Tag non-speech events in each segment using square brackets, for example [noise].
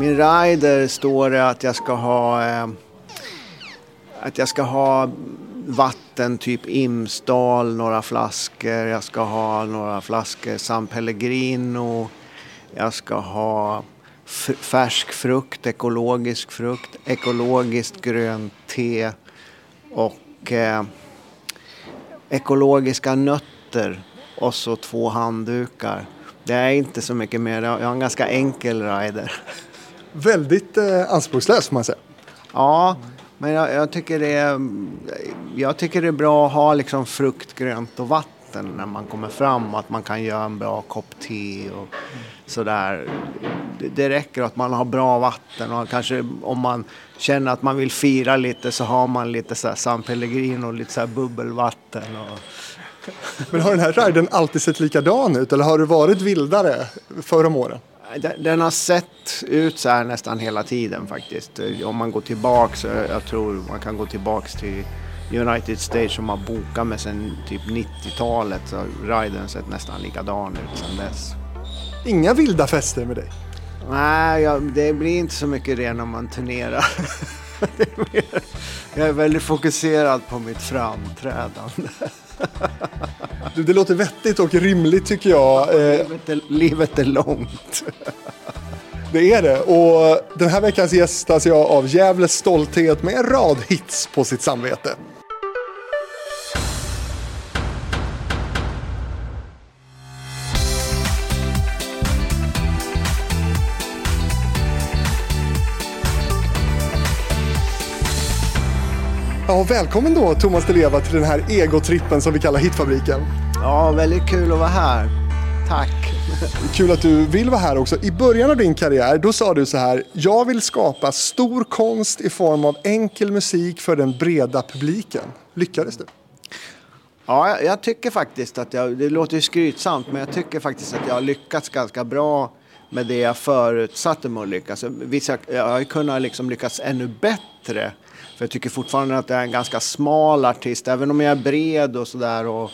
min rider står det att jag ska ha eh, att jag ska ha vatten, typ Imsdal, några flaskor. Jag ska ha några flaskor San Pellegrino. Jag ska ha färsk frukt, ekologisk frukt, ekologiskt grönt te och eh, ekologiska nötter och så två handdukar. Det är inte så mycket mer. Jag har en ganska enkel rider. [laughs] Väldigt eh, anspråkslös får man säga. Ja, men jag, jag, tycker det är, jag tycker det är bra att ha liksom frukt, grönt och vatten när man kommer fram. Att man kan göra en bra kopp te och sådär. Det, det räcker att man har bra vatten och kanske om man känner att man vill fira lite så har man lite så San Pellegrino och lite så bubbelvatten. Och... Men har den här riden alltid sett likadan ut eller har det varit vildare förr om åren? Den har sett ut så här nästan hela tiden faktiskt. Om man går tillbaks, jag tror man kan gå tillbaks till United States som har bokat med sen typ 90-talet så riden sett nästan likadan ut sedan dess. Inga vilda fester med dig? Nej, jag, det blir inte så mycket det när man turnerar. [laughs] jag är väldigt fokuserad på mitt framträdande. [laughs] Du, det låter vettigt och rimligt tycker jag. Eh, livet är, livet är långt. [laughs] Det är det. Och den här veckans gästas jag av Gävles stolthet med en rad hits på sitt samvete. Ja, välkommen då Thomas Di Leva till den här egotrippen som vi kallar Hitfabriken. Ja, väldigt kul att vara här. Tack. Kul att du vill vara här också. I början av din karriär då sa du så här. Jag vill skapa stor konst i form av enkel musik för den breda publiken. Lyckades du? Ja, jag tycker faktiskt att jag, det låter ju skrytsamt, men jag tycker faktiskt att jag har lyckats ganska bra med det jag förutsatte mig att lyckas. Alltså, Vissa, jag har kunnat liksom lyckas ännu bättre för jag tycker fortfarande att jag är en ganska smal artist, även om jag är bred och sådär och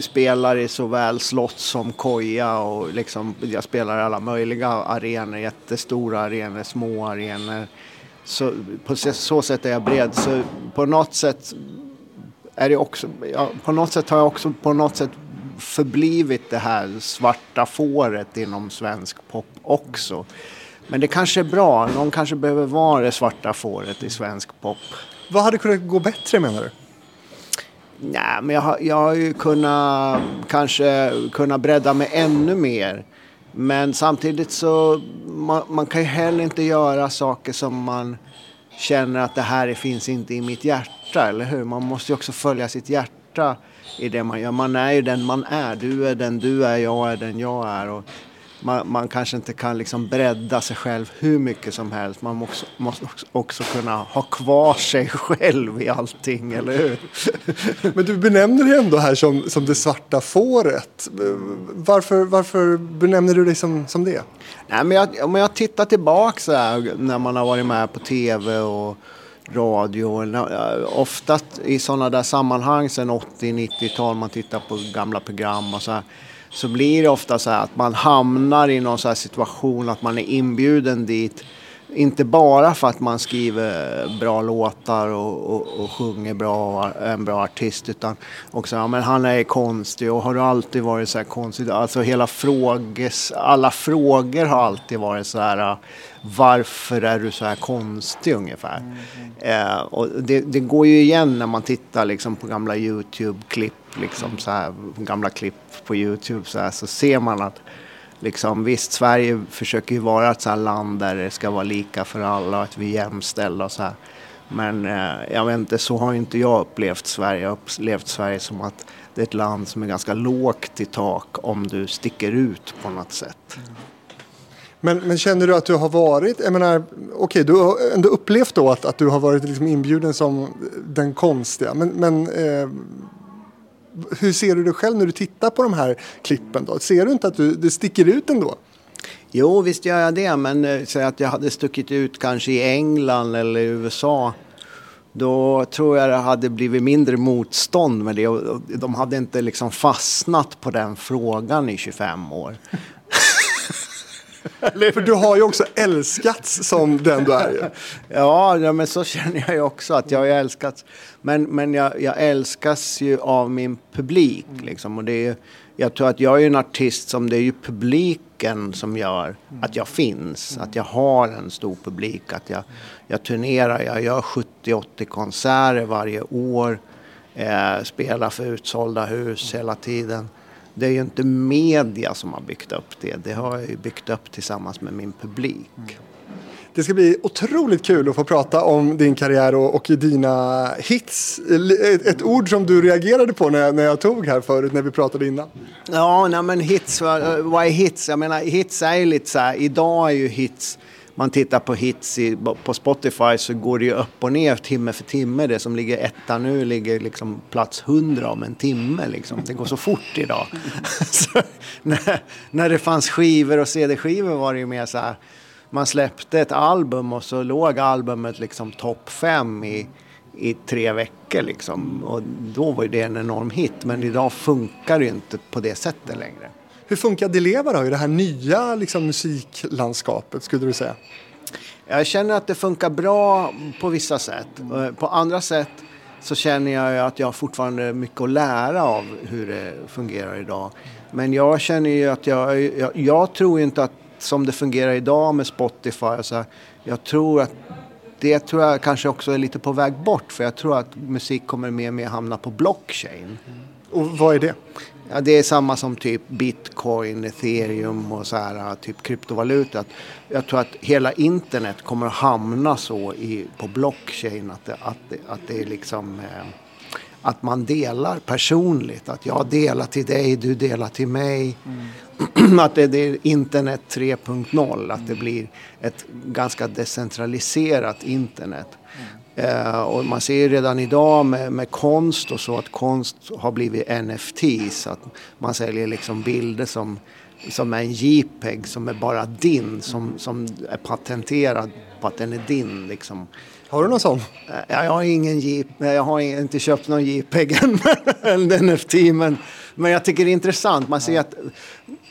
spelar i såväl slott som koja och liksom, jag spelar i alla möjliga arenor, jättestora arenor, små arenor. Så på så sätt är jag bred. Så på något sätt är det också, ja, på något sätt har jag också på något sätt förblivit det här svarta fåret inom svensk pop också. Men det kanske är bra. Någon kanske behöver vara det svarta fåret i svensk pop. Vad hade kunnat gå bättre menar du? Nej, men jag har, jag har ju kunnat kanske kunnat bredda mig ännu mer. Men samtidigt så man, man kan ju heller inte göra saker som man känner att det här finns inte i mitt hjärta, eller hur? Man måste ju också följa sitt hjärta i det man gör. Man är ju den man är. Du är den du är, jag är den jag är. Och man, man, kanske inte kan liksom bredda sig själv hur mycket som helst. Man måste, måste också, kunna ha kvar sig själv i allting, eller hur? [laughs] Men du benämner dig ändå här som, som det svarta fåret. Varför, varför benämner du dig som, som det? Nej, men jag, om jag tittar tillbaka så här, när man har varit med på tv och radio. Eh, Oftast i sådana där sammanhang sen 80-90-tal, man tittar på gamla program och så här så blir det ofta så här att man hamnar i någon så situation att man är inbjuden dit. Inte bara för att man skriver bra låtar och, och, och sjunger bra och är en bra artist utan också, ja men han är konstig och har du alltid varit så här konstig? Alltså hela fråges, alla frågor har alltid varit så här varför är du så här konstig ungefär? Mm, mm. Eh, och det, det, går ju igen när man tittar liksom på gamla Youtube-klipp, liksom så här, gamla klipp på Youtube så, här, så ser man att liksom, visst, Sverige försöker ju vara ett sånt land där det ska vara lika för alla och att vi är jämställda och så här. Men eh, jag vet inte, så har inte jag upplevt Sverige. Jag har upplevt Sverige som att det är ett land som är ganska lågt i tak om du sticker ut på något sätt. Mm. Men, men, känner du att du har varit, jag menar, okej okay, du har ändå upplevt då att, att du har varit liksom inbjuden som den konstiga. Men, men eh, hur ser du dig själv när du tittar på de här klippen då? Ser du inte att du, det sticker ut ändå? Jo, visst gör jag det. Men eh, säg att jag hade stuckit ut kanske i England eller USA. Då tror jag det hade blivit mindre motstånd med det. De hade inte liksom fastnat på den frågan i 25 år. För du har ju också älskats som den du är ju. Ja, ja, men så känner jag ju också att jag har älskats. Men, men jag, jag älskas ju av min publik liksom. Och det är, jag tror att jag är en artist som det är ju publiken som gör att jag finns. Att jag har en stor publik. Att jag, jag turnerar, jag gör 70-80 konserter varje år. Eh, spelar för utsålda hus hela tiden. Det är ju inte media som har byggt upp det. Det har jag ju byggt upp tillsammans med min publik. Det ska bli otroligt kul att få prata om din karriär och, och dina hits. Ett, ett, ord som du reagerade på när jag, när jag tog här förut när vi pratade innan. Ja, nej men hits, vad, vad är hits? Jag menar hits är ju lite så här, idag är ju hits man tittar på hits i, på Spotify så går det ju upp och ner timme för timme. Det som ligger etta nu ligger liksom plats hundra om en timme. Liksom. Det går så fort idag. [laughs] så, när, när det fanns skivor och CD-skivor var det ju mer så här. Man släppte ett album och så låg albumet liksom topp fem i, i tre veckor liksom. Och då var det en enorm hit. Men idag funkar det ju inte på det sättet längre. Hur funkar Dileva då i det här nya liksom, musiklandskapet skulle du säga? Jag känner att det funkar bra på vissa sätt. På andra sätt så känner jag att jag har fortfarande mycket att lära av hur det fungerar idag. Men jag känner ju att jag, jag, jag tror inte att som det fungerar idag med Spotify, alltså, jag tror att det tror jag kanske också är lite på väg bort för jag tror att musik kommer mer och mer hamna på blockchain. Och vad är det? Ja, det är samma som typ bitcoin, ethereum och så här, typ kryptovaluta. Jag tror att hela internet kommer att hamna så i, på blockchain. Att det, att det, att det är liksom... Eh, att man delar personligt. Att jag delar till dig, du delar till mig. Mm. [clears throat] att det, det, är internet 3.0. Att det blir ett ganska decentraliserat internet. Eh, och man ser ju redan idag med, med, konst och så att konst har blivit NFTs. Att man säljer liksom bilder som, som är en JPEG som är bara din. Som, som är patenterad på att den är din. Liksom. Har du någon sån? Eh, jag har ingen JPEG, jag har inte köpt någon JPEG än, [laughs] en NFT. Men, men jag tycker det är intressant. Man ser att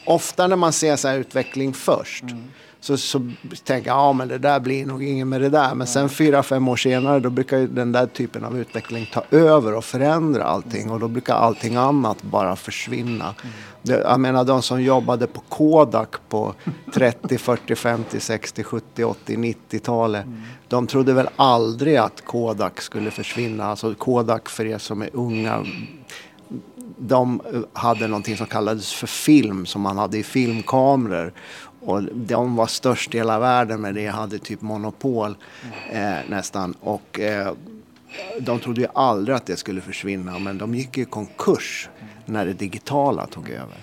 ofta när man ser så här utveckling först mm så, så tänker jag, ja men det där blir nog inget med det där. Men sen fyra, fem år senare då brukar den där typen av utveckling ta över och förändra allting. Och då brukar allting annat bara försvinna. Det, jag menar de som jobbade på Kodak på 30, 40, 50, 60, 70, 80, 90-talet. De trodde väl aldrig att Kodak skulle försvinna. Alltså Kodak för er som är unga de hade någonting som kallades för film som man hade i filmkameror. Och de var störst i hela världen med det, hade typ monopol eh, nästan. Och eh, de trodde ju aldrig att det skulle försvinna men de gick i konkurs när det digitala tog över.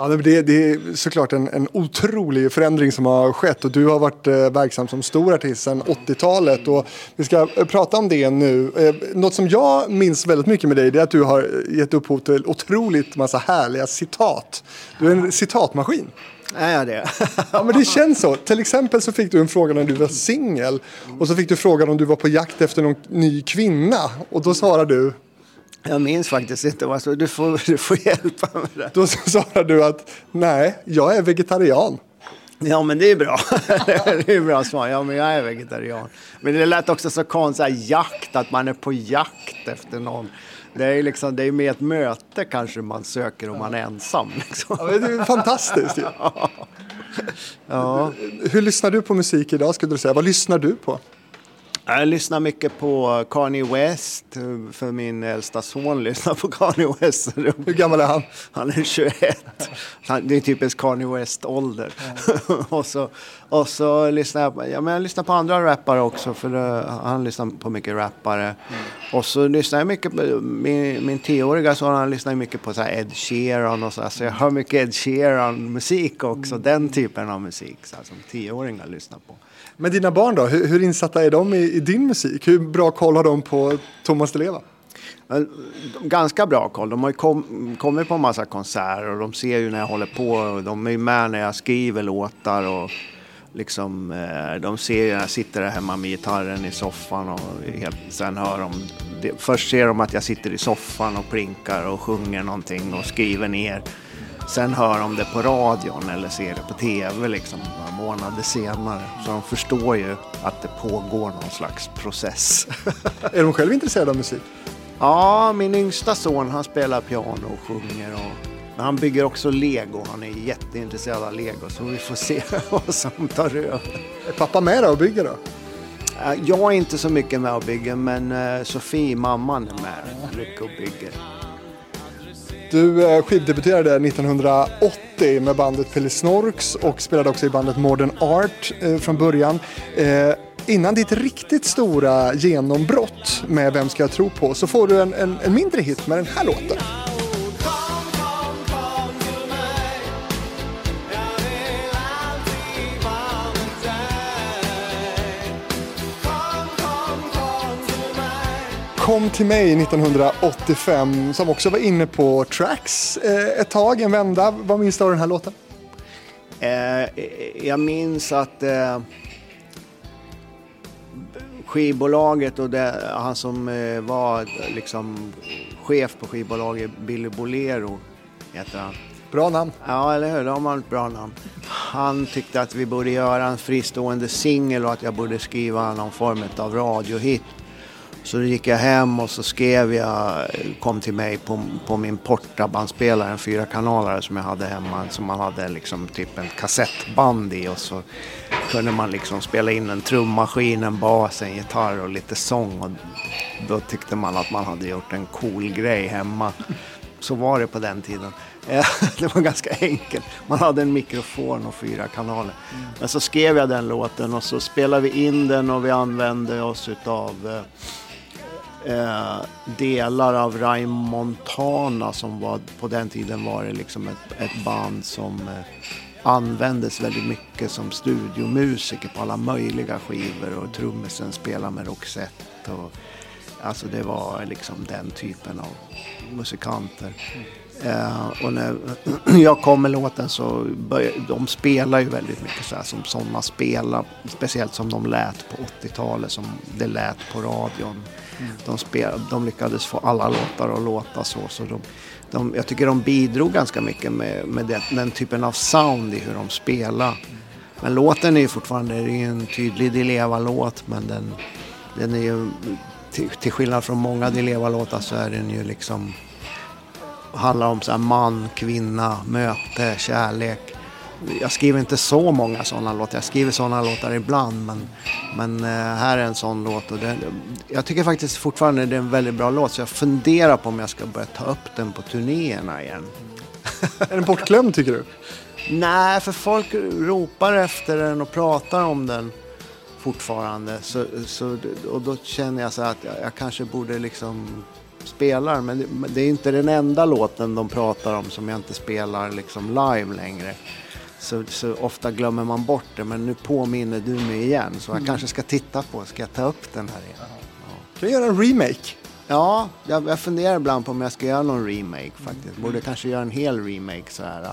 Ja, det, det är såklart en, en otrolig förändring som har skett och du har varit eh, verksam som stor artist sedan 80-talet och vi ska eh, prata om det nu. Eh, något som jag minns väldigt mycket med dig är att du har gett upphov till otroligt massa härliga citat. Du är en citatmaskin. Är jag det? [laughs] ja, men det känns så. Till exempel så fick du en fråga när du var singel och så fick du frågan om du var på jakt efter någon ny kvinna och då svarade du jag minns faktiskt inte. Alltså, du, får, du får hjälpa mig där. Då sa du att nej, jag är vegetarian. Ja, men det är bra. [laughs] det är bra svar. Ja, men jag är vegetarian. Men det lät också så konstigt, jakt, att man är på jakt efter någon. Det är, liksom, det är mer ett möte kanske man söker om man är ensam. Liksom. Ja, det är fantastiskt ja. [laughs] ja. Hur lyssnar du på musik idag skulle du säga? Vad lyssnar du på? Jag lyssnar mycket på Kanye West, för min äldsta son lyssnar på Kanye West. Hur gammal är han? Han är 21. det är typiskt Kanye West-ålder. Mm. [laughs] och, så, och så lyssnar jag, på, ja, men jag lyssnar på andra rappare också, för uh, han lyssnar på mycket rappare. Mm. Och så lyssnar jag mycket på, min, min tioåriga son han lyssnar mycket på så Ed Sheeran och så, så jag hör mycket Ed Sheeran-musik också, mm. den typen av musik så här, som tioåringar lyssnar på. Men dina barn då, hur, hur insatta är de i, i, din musik? Hur bra koll har de på Thomas Di Leva? Ganska bra koll. De har ju kom, kommit på en massa konserter och de ser ju när jag håller på. Och de är ju med när jag skriver låtar och liksom, eh, de ser ju när jag sitter där hemma med gitarren i soffan och helt, sen hör de. Först ser de att jag sitter i soffan och plinkar och sjunger någonting och skriver ner Sen hör de det på radion eller ser det på tv liksom månader senare. Så de förstår ju att det pågår någon slags process. [laughs] är de själv intresserade av musik? Ja, min yngsta son han spelar piano och sjunger. Och, han bygger också lego. Han är jätteintresserad av lego. Så vi får se [laughs] vad som tar över. Är pappa med och bygger då? Jag är inte så mycket med och bygger men eh, Sofie, mamman, är med mycket och bygger. Du eh, skivdebuterade 1980 med bandet Pelle Snorks och spelade också i bandet Modern Art eh, från början. Eh, innan ditt riktigt stora genombrott med Vem ska jag tro på så får du en, en, en mindre hit med den här låten. Kom till mig 1985 som också var inne på tracks eh, ett tag, en vända. Vad minns du av den här låten? Eh, jag minns att eh, skivbolaget och det, han som eh, var liksom chef på skivbolaget, Billy Bolero heter han. Bra namn. Ja, eller hur? De har ett bra namn. Han tyckte att vi borde göra en fristående singel och att jag borde skriva någon form av radiohit så då gick jag hem och så skrev jag, kom till mig på, på min portabandspelare, en fyrakanalare som jag hade hemma, som man hade liksom typ en kassettband i och så kunde man liksom spela in en trummaskin, en bas, en gitarr och lite sång och då tyckte man att man hade gjort en cool grej hemma. Så var det på den tiden. Eh, [laughs] det var ganska enkelt. Man hade en mikrofon och fyra kanaler. Men så skrev jag den låten och så spelade vi in den och vi använde oss utav eh, eh, delar av Ray Montana som var, på den tiden var det liksom ett, ett band som eh, användes väldigt mycket som studiomusiker på alla möjliga skivor och trummisen spelade med Roxette. Och, alltså det var liksom den typen av musikanter. Eh, och när [clears throat] jag kom med låten så började, de spelar ju väldigt mycket så här som sådana spelar. Speciellt som de lät på 80-talet, som det lät på radion. De, spel, de lyckades få alla låtar att låta så. så de, de, jag tycker de bidrog ganska mycket med, med det, den typen av sound i hur de spelade. Men låten är ju fortfarande det är en tydlig Dileva-låt men den, den är ju till, till skillnad från många Dileva-låtar så är den ju liksom handlar om så man, kvinna, möte, kärlek jag skriver inte så många sådana låtar. Jag skriver sådana låtar ibland men, men eh, här är en sån låt. Och det, jag tycker faktiskt fortfarande det är en väldigt bra låt så jag funderar på om jag ska börja ta upp den på turnéerna igen. är den bortglömd tycker du? Nej, för folk ropar efter den och pratar om den fortfarande. Så, så, och då känner jag så att jag, jag kanske borde liksom spela Men det, är inte den enda låten de pratar om som jag inte spelar liksom live längre. Så, så, ofta glömmer man bort det men nu påminner du mig igen så jag mm. kanske ska titta på, ska jag ta upp den här igen? Ja. Kan göra en remake? Ja, jag, jag funderar ibland på om jag ska göra någon remake faktiskt. Mm. Borde kanske göra en hel remake så här.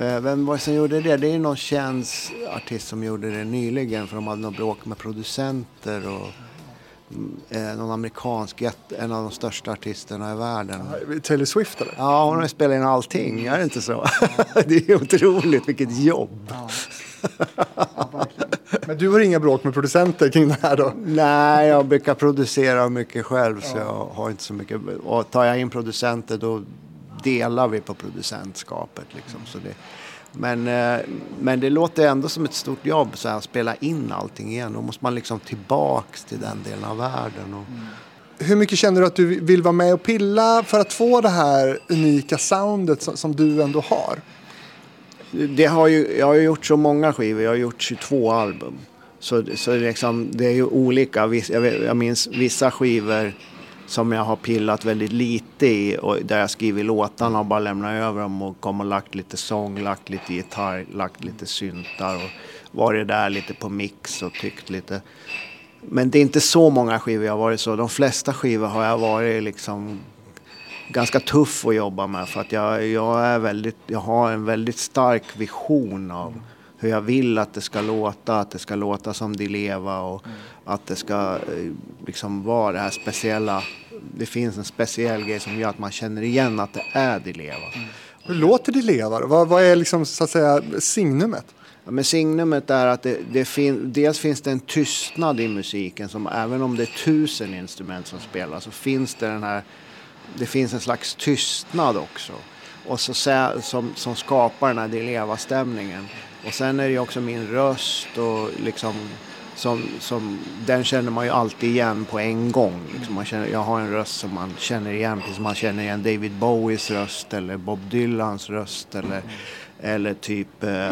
Eh, vem var det som gjorde det? Det är någon känd artist som gjorde det nyligen för de hade något bråk med producenter och någon amerikansk, en av de största artisterna i världen. Taylor Swift eller? Ja, hon har spelat in allting, är det inte så? [laughs] det är otroligt, vilket jobb. Ja. [laughs] Men du har inga bråk med producenter kring det här då? Nej, jag brukar producera mycket själv så jag har inte så mycket. Och tar jag in producenter då delar vi på producentskapet liksom. Så det, men, eh, men det låter ändå som ett stort jobb så här, att spela in allting igen. Då måste man liksom tillbaks till den delen av världen. Och... Mm. Hur mycket känner du att du vill vara med och pilla för att få det här unika soundet som du ändå har? Det har ju, jag har gjort så många skivor, jag har gjort 22 album. Så, så liksom, det är ju olika. Jag, jag minns vissa skivor som jag har pillat väldigt lite i och där jag skrivit låtarna och bara lämnat över dem och kommer och lagt lite sång, lagt lite gitarr, lagt lite syntar och varit där lite på mix och tyckt lite. Men det är inte så många skivor jag har varit så. De flesta skivor har jag varit liksom ganska tuff att jobba med för att jag, jag, är väldigt, jag har en väldigt stark vision av hur jag vill att det ska låta, att det ska låta som de leva och mm. att det ska eh, liksom vara det här speciella. Det finns en speciell grej som gör att man känner igen att det är de leva. Mm. Hur låter det leva då? Vad, vad är liksom så att säga signumet? Ja, men signumet är att det, det fin, dels finns det en tystnad i musiken som även om det är tusen instrument som spelar så finns det den här, det finns en slags tystnad också. Och så, som, som skapar den här Dileva-stämningen. Och sen är det ju också min röst och liksom som, som, den känner man ju alltid igen på en gång. Liksom man känner, jag har en röst som man känner igen, precis som man känner igen David Bowies röst eller Bob Dylans röst eller, eller typ eh,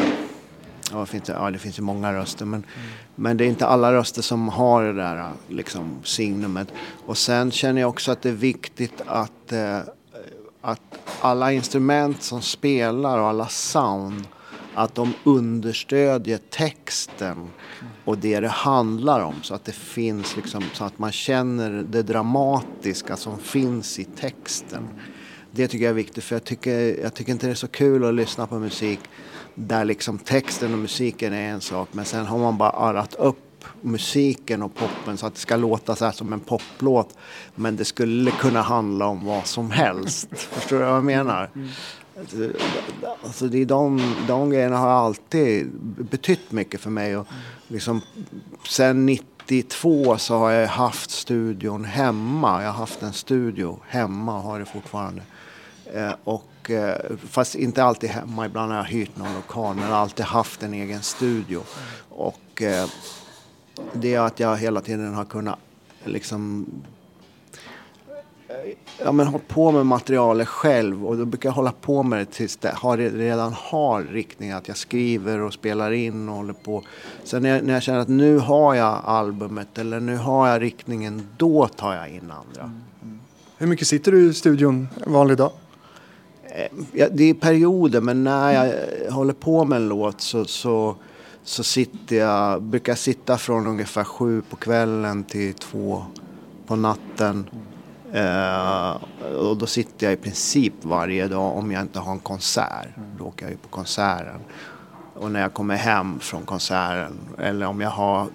Ja, finns det, ja, det finns ju många röster men, mm. men det är inte alla röster som har det där liksom, signumet. Och sen känner jag också att det är viktigt att, eh, att alla instrument som spelar och alla sound att de understödjer texten och det det handlar om så att det finns liksom så att man känner det dramatiska som finns i texten. Det tycker jag är viktigt för jag tycker, jag tycker inte det är så kul att lyssna på musik där liksom texten och musiken är en sak men sen har man bara arrat upp musiken och poppen så att det ska låta så här som en poplåt. Men det skulle kunna handla om vad som helst. Förstår du vad jag menar? Mm. Alltså, alltså det är de, de grejerna har alltid betytt mycket för mig. Och liksom, sen 92 så har jag haft studion hemma. Jag har haft en studio hemma och har det fortfarande. Eh, och, eh, fast inte alltid hemma, ibland har jag hyrt någon lokal. Men jag har alltid haft en egen studio. Och eh, det är att jag hela tiden har kunnat liksom ja, men hållit på med materialet själv och då brukar jag hålla på med det tills det har, redan har riktning. Att jag skriver och spelar in och håller på. Sen när jag, när jag känner att nu har jag albumet eller nu har jag riktningen, då tar jag in andra. Mm. Mm. Hur mycket sitter du i studion en vanlig dag? Eh, ja, det är perioder, men när jag håller på med en låt så, så, så sitter jag, brukar jag sitta från ungefär sju på kvällen till två på natten. Uh, och då sitter jag i princip varje dag om jag inte har en konsert. Då åker jag ju på konserten. Och när jag kommer hem från konserten eller om jag har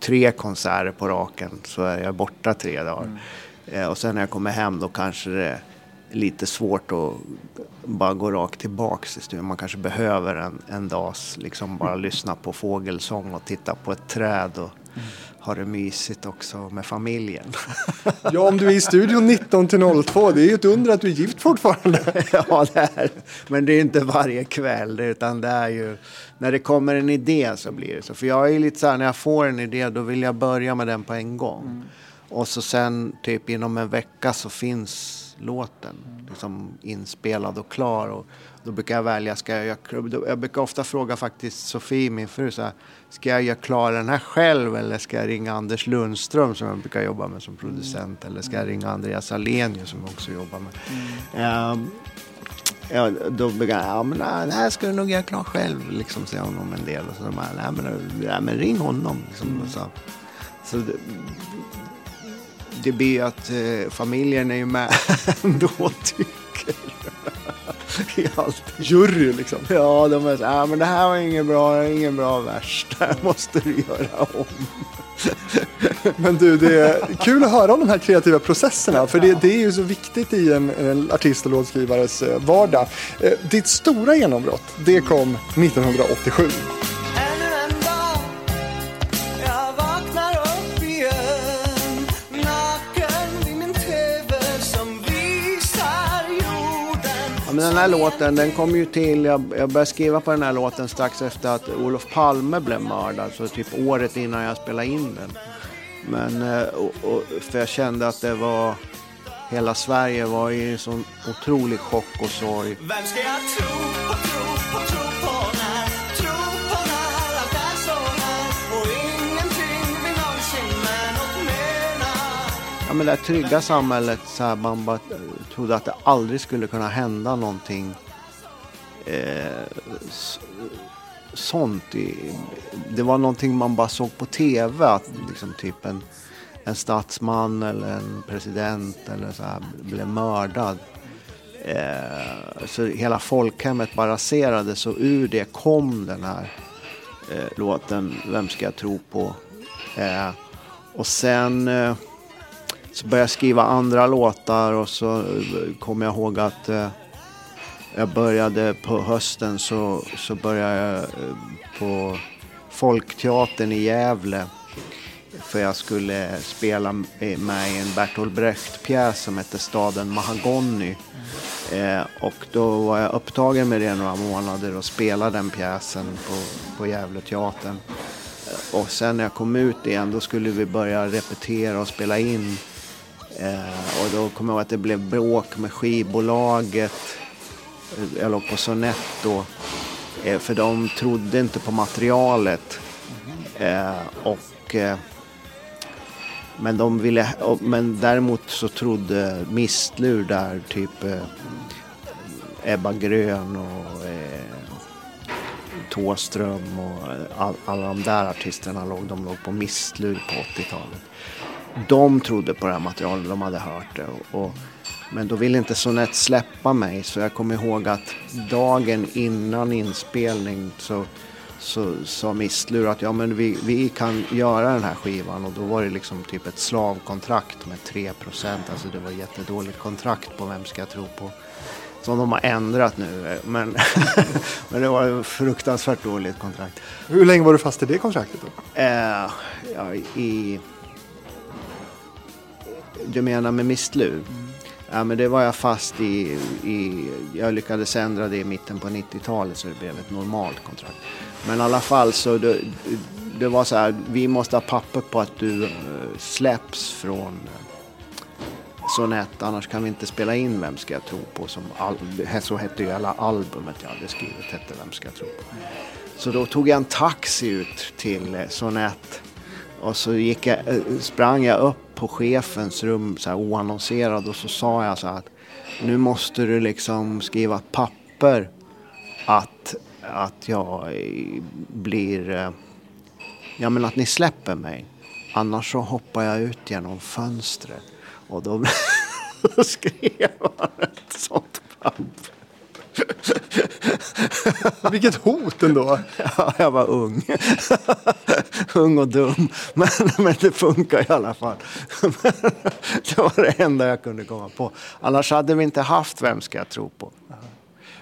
tre konserter på raken så är jag borta tre dagar. Mm. Uh, och sen när jag kommer hem då kanske det är lite svårt att bara gå rakt tillbaks till studion. Man kanske behöver en, en dags liksom bara lyssna på fågelsång och titta på ett träd. Och, mm ha det mysigt också med familjen. [laughs] Ja, om du är i studion 19 till 02, det är ju ett under att du är gift fortfarande. [laughs] Ja, det är Men det är inte varje kväll, utan det är ju när det kommer en idé så blir det så. För jag är lite så här, när jag får en idé då vill jag börja med den på en gång. Mm. Och så sen typ inom en vecka så finns låten liksom inspelad och klar. Och då brukar jag välja, ska jag, jag brukar ofta fråga faktiskt Sofie, min fru, så här, ska jag göra klar den här själv eller ska jag ringa Anders Lundström som jag brukar jobba med som producent eller ska jag ringa Andreas Alenius som jag också jobbar med. Mm. Um, Ja, då brukar jag, ja men nej, det här ska du nog göra klar själv, liksom säger honom en del. Och så de här, nej men, nej, men ring honom. Liksom, mm. så. så det, det blir att eh, familjen är ju med [laughs] ändå tycker [laughs] i allt. Jury liksom. Ja, de är så ah, men det här var ingen bra, ingen bra vers. Det här måste du göra om. [laughs] Men du, det är kul att höra om de här kreativa processerna. För det, det är ju så viktigt i en, en artist och låtskrivares eh, vardag. Eh, ditt stora genombrott, det kom 1987. Men den här låten den kom ju till, jag, jag började skriva på den här låten strax efter att Olof Palme blev mördad. Så typ året innan jag spelade in den. Men, eh, och, och, för jag kände att det var, hela Sverige var i en sån otrolig chock och sorg. Vem ska jag tro på, tro på, tro men det trygga samhället, så här, man bara trodde att det aldrig skulle kunna hända någonting eh, sånt. I, det var någonting man bara såg på tv, att liksom typ en, en statsman eller en president eller så här, blev mördad. Eh, så hela folkhemmet bara raserades och ur det kom den här eh, låten Vem ska jag tro på? Eh, och sen eh, så började jag skriva andra låtar och så eh, kom jag ihåg att eh, jag började på hösten så, så började jag eh, på Folkteatern i Gävle. För jag skulle spela med i en Bertolt Brecht-pjäs som hette Staden Mahagony. Eh, och då var jag upptagen med det några månader och spelade den pjäsen på, på Gävleteatern. Och sen när jag kom ut igen då skulle vi börja repetera och spela in. Eh, och då kommer jag ihåg att det blev bråk med skivbolaget. Eh, jag låg på Sonett då. Eh, för de trodde inte på materialet. Eh, och, eh, men, de ville, men däremot så trodde Mistlur där, typ eh, Ebba Grön och eh, Tåström och all, alla de där artisterna låg, de låg på Mistlur på 80-talet. De trodde på det här materialet, de hade hört det. Och, och, men då ville inte Sonett släppa mig så jag kommer ihåg att dagen innan inspelning så så sa Mistlur att ja, men vi, vi kan göra den här skivan och då var det liksom typ ett slavkontrakt med 3 procent. Alltså det var ett jättedåligt kontrakt på Vem ska jag tro på? Som de har ändrat nu. Men, [laughs] men det var ett fruktansvärt dåligt kontrakt. Hur länge var du fast i det kontraktet då? Eh, ja, i... Du menar med Mistlur? Mm. Ja, men det var jag fast i, i. Jag lyckades ändra det i mitten på 90-talet så det blev ett normalt kontrakt. Men i alla fall så det, det var så här, vi måste ha papper på att du eh, släpps från eh, Sonett, annars kan vi inte spela in Vem ska jag tro på? Som all, så hette ju alla albumet jag hade skrivit, hette Vem ska jag tro på? Så då tog jag en taxi ut till eh, Sonett och så gick jag, eh, sprang jag upp på chefens rum så här oannonserad och så sa jag så här att nu måste du liksom skriva ett papper att att jag eh, blir... Eh, ja, men att ni släpper mig. Annars så hoppar jag ut genom fönstret. Och då [laughs] skrev han ett sånt papper. [laughs] Vilket hot ändå. Ja, jag var ung. [laughs] ung och dum. Men, men det funkar i alla fall. [laughs] det var det enda jag kunde komma på. Annars hade vi inte haft Vem ska jag tro på?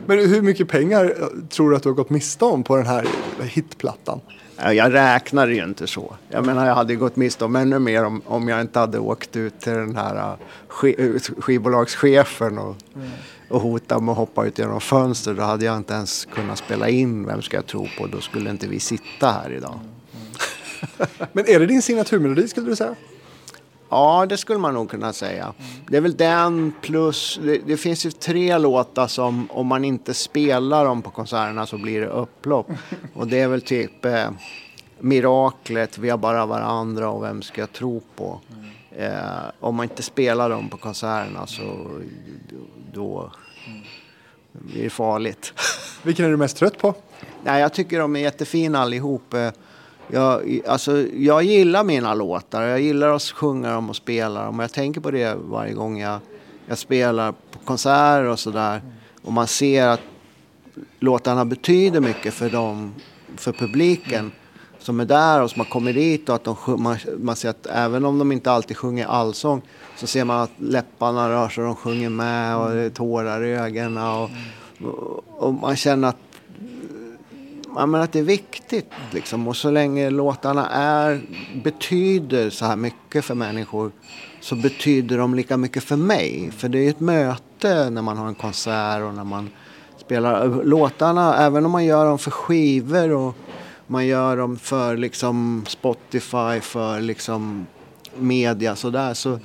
Men hur mycket pengar eh, tror du att du har gått miste om på den här hitplattan? Jag räknar ju inte så. Jag menar jag hade gått miste om ännu mer om, om jag inte hade åkt ut till den här uh, sk skivbolagschefen och, mm. Och hotat med att hoppa ut genom fönstret. Då hade jag inte ens kunnat spela in Vem ska jag tro på? Då skulle inte vi sitta här idag. [laughs] Men är det din signaturmelodi skulle du säga? Ja, det skulle man nog kunna säga. Det är väl den plus, det, det, finns ju tre låtar som om man inte spelar dem på konserterna så blir det upplopp. [laughs] Och det är väl typ eh, Miraklet, Vi har bara varandra och Vem ska jag tro på? Mm. Eh, om man inte spelar dem på konserterna så då blir det farligt. Vilken är du mest trött på? Nej, jag tycker de är jättefina allihop. Jag, alltså, jag gillar mina låtar. Jag gillar att sjunga dem och spela dem. Jag tänker på det varje gång jag, jag spelar på konserter och sådär. Och man ser att låtarna betyder mycket för dem, för publiken som är där och som har kommit dit och att de, man, man ser att även om de inte alltid sjunger allsång så ser man att läpparna rör sig och de sjunger med och det är tårar i ögonen och, och, man känner att ja, men att det är viktigt. Liksom. Och så länge låtarna är, betyder så här mycket för människor så betyder de lika mycket för mig. För det är ett möte när man har en konsert och när man spelar låtarna. Även om man gör dem för skivor och man gör dem för liksom Spotify, för liksom media sådär. Så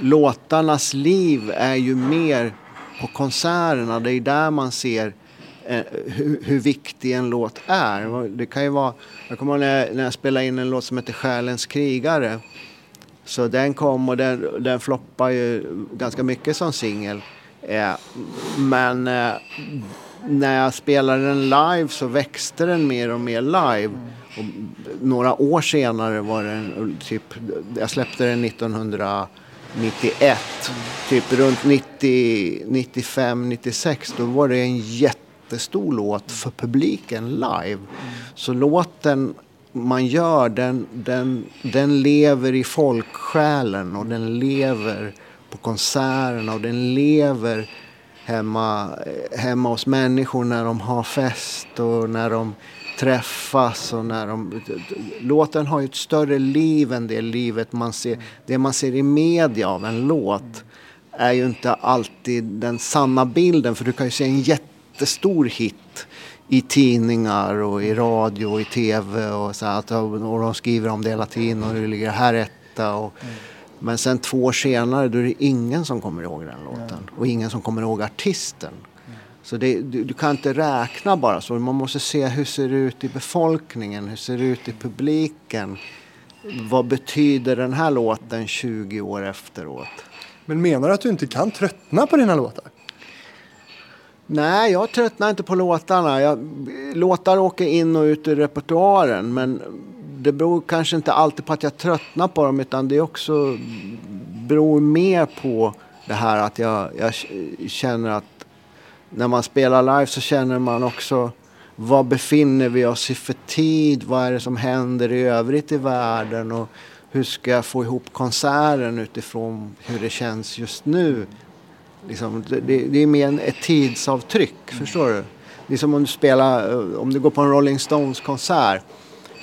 låtarnas liv är ju mer på konserterna. Det är där man ser Eh, hur, hur, viktig en låt är. Det kan ju vara, jag kommer ihåg när, när jag spelade in en låt som heter Själens krigare. Så den kom och den, den floppade ju ganska mycket som singel. Eh, men eh, när jag spelade den live så växte den mer och mer live. Och några år senare var den typ, jag släppte den 1991. Typ runt 90, 95, 96 då var det en jättestor låt för publiken live. Mm. Så låten man gör den, den, den lever i folksjälen och den lever på konserterna och den lever hemma, hemma hos människor när de har fest och när de träffas och när de... Låten har ju ett större liv än det livet man ser. Det man ser i media av en låt är ju inte alltid den sanna bilden för du kan ju se en jättestor hit i tidningar och i radio och i tv och så att och de skriver om det hela tiden och det ligger här etta och mm. Men sen två år senare då är det ingen som kommer ihåg den låten och ingen som kommer ihåg artisten. Så det, du, du, kan inte räkna bara så. Man måste se hur ser det ut i befolkningen, hur ser det ut i publiken. Vad betyder den här låten 20 år efteråt? Men menar du att du inte kan tröttna på dina låtar? Nej, jag tröttnar inte på låtarna. Jag, låtar åker in och ut ur repertoaren men det beror kanske inte alltid på att jag tröttnar på dem utan det också beror mer på det här att jag, jag känner att när man spelar live så känner man också var befinner vi oss i för tid? Vad är det som händer i övrigt i världen? Och hur ska jag få ihop konserten utifrån hur det känns just nu? Liksom, det, det, är mer ett tidsavtryck, förstår du? Det är som om du spelar, eh, om du går på en Rolling Stones konsert.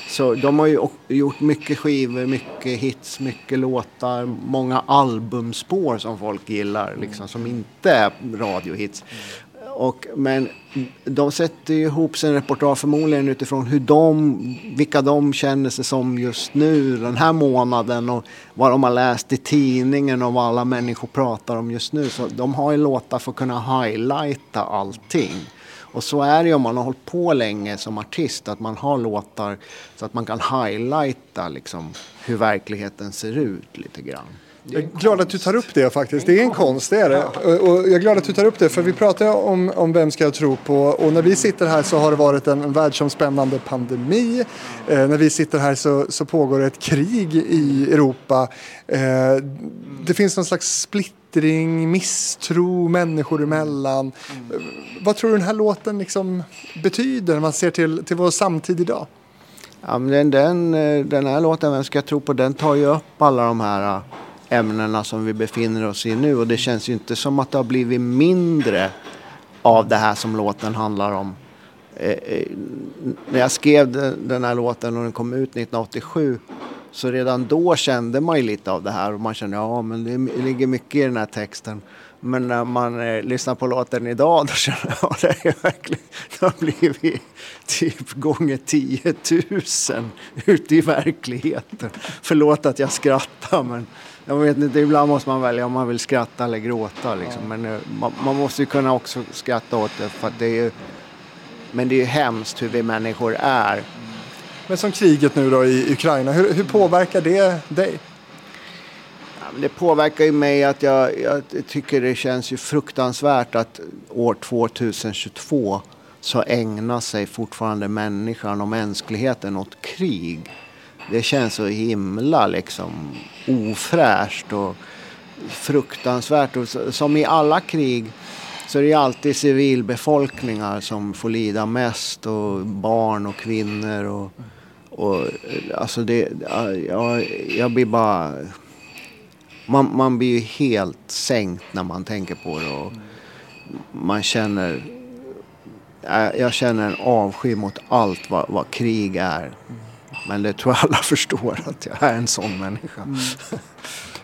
Så de har ju gjort mycket skivor, mycket hits, mycket låtar, många albumspår som folk gillar, liksom, som inte är radiohits. Och, men de sätter ihop sin reportage förmodligen utifrån hur de, vilka de känner sig som just nu den här månaden och vad de har läst i tidningen och vad alla människor pratar om just nu. Så de har ju låtar för att kunna highlighta allting. Och så är det ju om man har hållit på länge som artist, att man har låtar så att man kan highlighta liksom, hur verkligheten ser ut lite grann. Jag är glad att du tar upp det faktiskt. Det är en konst, det är det. Och jag är glad att du tar upp det för vi pratar om, om vem ska jag tro på och när vi sitter här så har det varit en, en världsomspännande pandemi. Eh, när vi sitter här så, så pågår ett krig i Europa. Eh, det finns någon slags splittring, misstro människor emellan. Mm. Vad tror du den här låten liksom betyder när man ser till, till vår samtid idag? Ja, men den, den här låten, Vem ska jag tro på, den tar ju upp alla de här ämnena som vi befinner oss i nu. Och det känns ju inte som att det har blivit mindre av det här som låten handlar om. Eh, eh, när jag skrev den här låten och den kom ut 1987 så redan då kände man ju lite av det här och man kände ja men det ligger mycket i den här texten. Men när man eh, lyssnar på låten idag då känner jag [laughs] att det är verkligen, det har blivit typ gånger 10 000 ute i verkligheten. Förlåt att jag skrattar men jag vet inte, ibland måste man välja om man vill skratta eller gråta. Liksom. Men uh, man, man, måste ju kunna också skratta åt det. För det är ju, men det är ju hemskt hur vi människor är. Men som kriget nu då i Ukraina, hur, hur påverkar det dig? Det påverkar ju mig att jag, jag tycker det känns ju fruktansvärt att år 2022 så ägnar sig fortfarande människan och mänskligheten åt krig det känns så himla liksom ofräscht och fruktansvärt. Och som i alla krig så är det alltid civilbefolkningar som får lida mest och barn och kvinnor. Och, och alltså det, jag, jag blir bara... Man, man blir ju helt sänkt när man tänker på det. Och man känner... Jag känner en avsky mot allt vad, vad krig är. Men det tror jag alla [laughs] förstår att jag är en sån människa. Mm.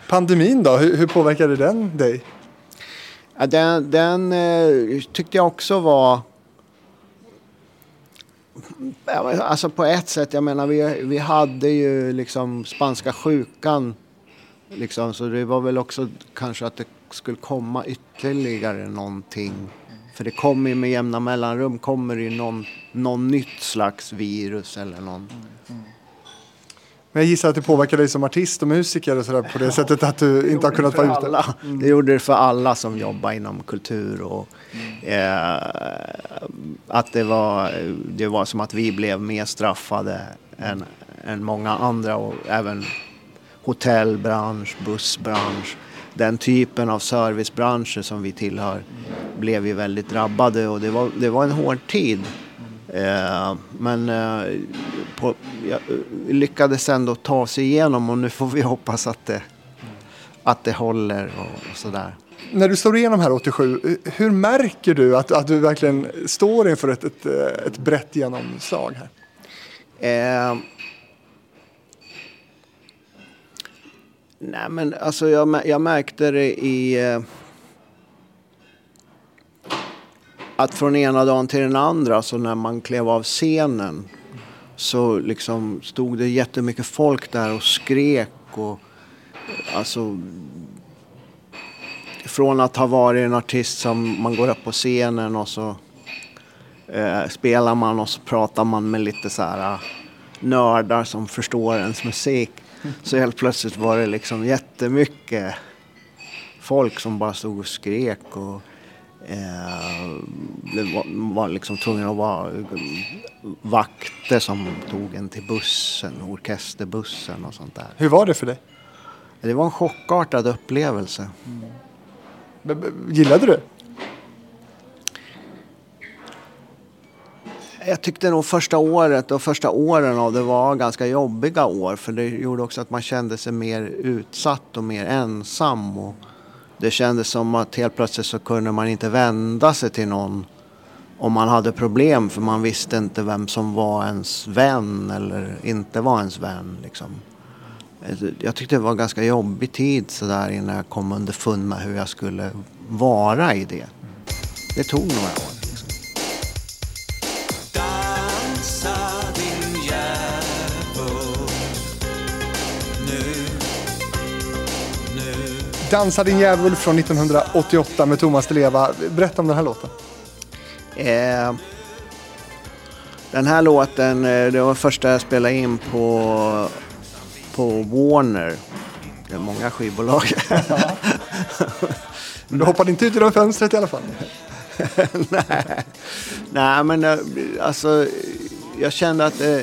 Pandemin då, hur, hur påverkade den dig? Den, den eh, tyckte jag också var... Alltså på ett sätt, jag menar vi, vi hade ju liksom spanska sjukan. Liksom, så det var väl också kanske att det skulle komma ytterligare någonting. För det kommer ju med jämna mellanrum kommer det ju någon, någon nytt slags virus eller någon. Mm. mm. Men jag gissar att det påverkar dig som artist och musiker och sådär på det sättet att du inte har kunnat vara ute. Alla. Mm. Det gjorde det för alla som jobbar inom kultur och eh, att det var, det var som att vi blev mer straffade än, än många andra och även hotellbransch, bussbransch, den typen av servicebranscher som vi tillhör blev ju väldigt drabbade och det var, det var en hård tid. Eh, men eh, på, jag lyckades ändå ta sig igenom och nu får vi [laughs] hoppas att det, att det håller och, och sådär. när du slår igenom här 87, hur märker du att, att du verkligen står inför ett, ett, ett brett genomslag här? Eh, nej men alltså jag, jag märkte det i... Eh, att från ena dagen till den andra, så när man klev av scenen så liksom stod det jättemycket folk där och skrek och alltså från att ha varit en artist som man går upp på scenen och så eh, spelar man och så pratar man med lite så här ah, nördar som förstår ens musik. Så helt plötsligt var det liksom jättemycket folk som bara stod och skrek och eh, det var, liksom tvungen att vara vakter som tog en till bussen, orkesterbussen och sånt där. Hur var det för dig? Det var en chockartad upplevelse. Mm. Gillade du? Jag tyckte nog första året och första åren av det var ganska jobbiga år för det gjorde också att man kände sig mer utsatt och mer ensam. Och det kändes som att helt plötsligt så kunde man inte vända sig till någon om man hade problem för man visste inte vem som var ens vän eller inte var ens vän. Liksom. Jag tyckte det var en ganska jobbig tid sådär innan jag kom underfund med hur jag skulle vara i det. Det tog några år. Dansa din djävul från 1988 med Thomas Leva. Berätta om den här låten. Eh, den här låten, eh, det var första jag spelade in på, på Warner. Det är många skivbolag. [laughs] Men du hoppade inte ut genom fönstret i alla fall? [laughs] Nej. Nej, men eh, alltså jag kände att eh,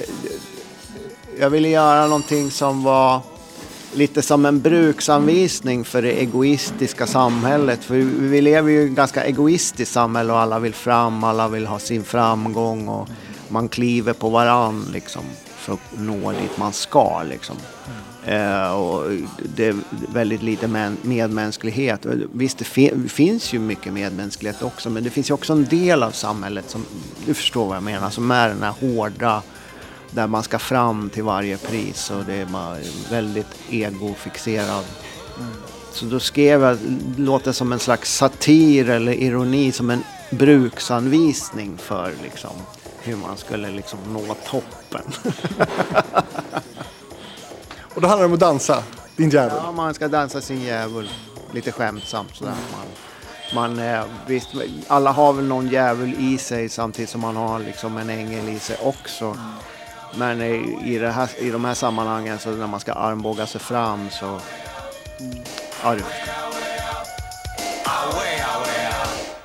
jag ville göra någonting som var lite som en bruksanvisning för det egoistiska samhället. För vi lever ju i ett ganska egoistiskt samhälle och alla vill fram, alla vill ha sin framgång och man kliver på varann liksom för att nå dit man ska liksom. Uh, och det är väldigt lite medmänsklighet. Visst, det fi finns ju mycket medmänsklighet också, men det finns ju också en del av samhället som, du förstår vad jag menar, som är den här hårda, där man ska fram till varje pris och det är väldigt egofixerad. Mm. Så då skrev jag, låter som en slags satir eller ironi, som en bruksanvisning för liksom, hur man skulle liksom nå toppen. [laughs] Och då handlar det om att dansa, din djävul? Ja, man ska dansa sin djävul. Lite skämtsamt sådär. Man, man, eh, visst, alla har väl någon djävul i sig samtidigt som man har liksom en ängel i sig också. Men i, i, det här, i de här sammanhangen så när man ska armbåga sig fram så... Ja, det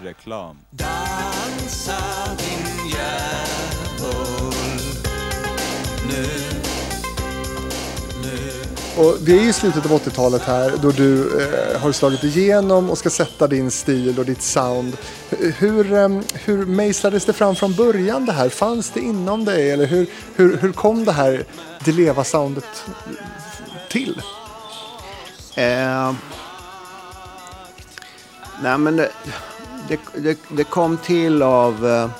Reklam. Dansa din djävul nu och vi är i slutet av 80-talet här då du eh, har slagit igenom och ska sätta din stil och ditt sound. Hur, eh, hur mejslades det fram från början det här? Fanns det inom dig eller hur, hur, hur kom det här Dileva-soundet till? Eh, nej men det, det, det, det kom till av eh,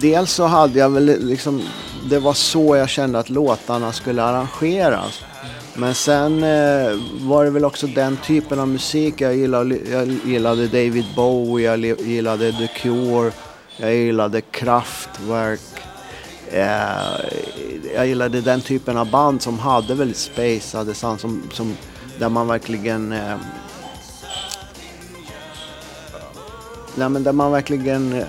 Dels så hade jag väl liksom, det var så jag kände att låtarna skulle arrangeras. Men sen eh, var det väl också den typen av musik. Jag gillade, jag gillade David Bowie, jag gillade The Cure, jag gillade Kraftwerk. Eh, jag gillade den typen av band som hade väldigt spejsade sound, som, som, där man verkligen eh, Nej, men där man verkligen eh,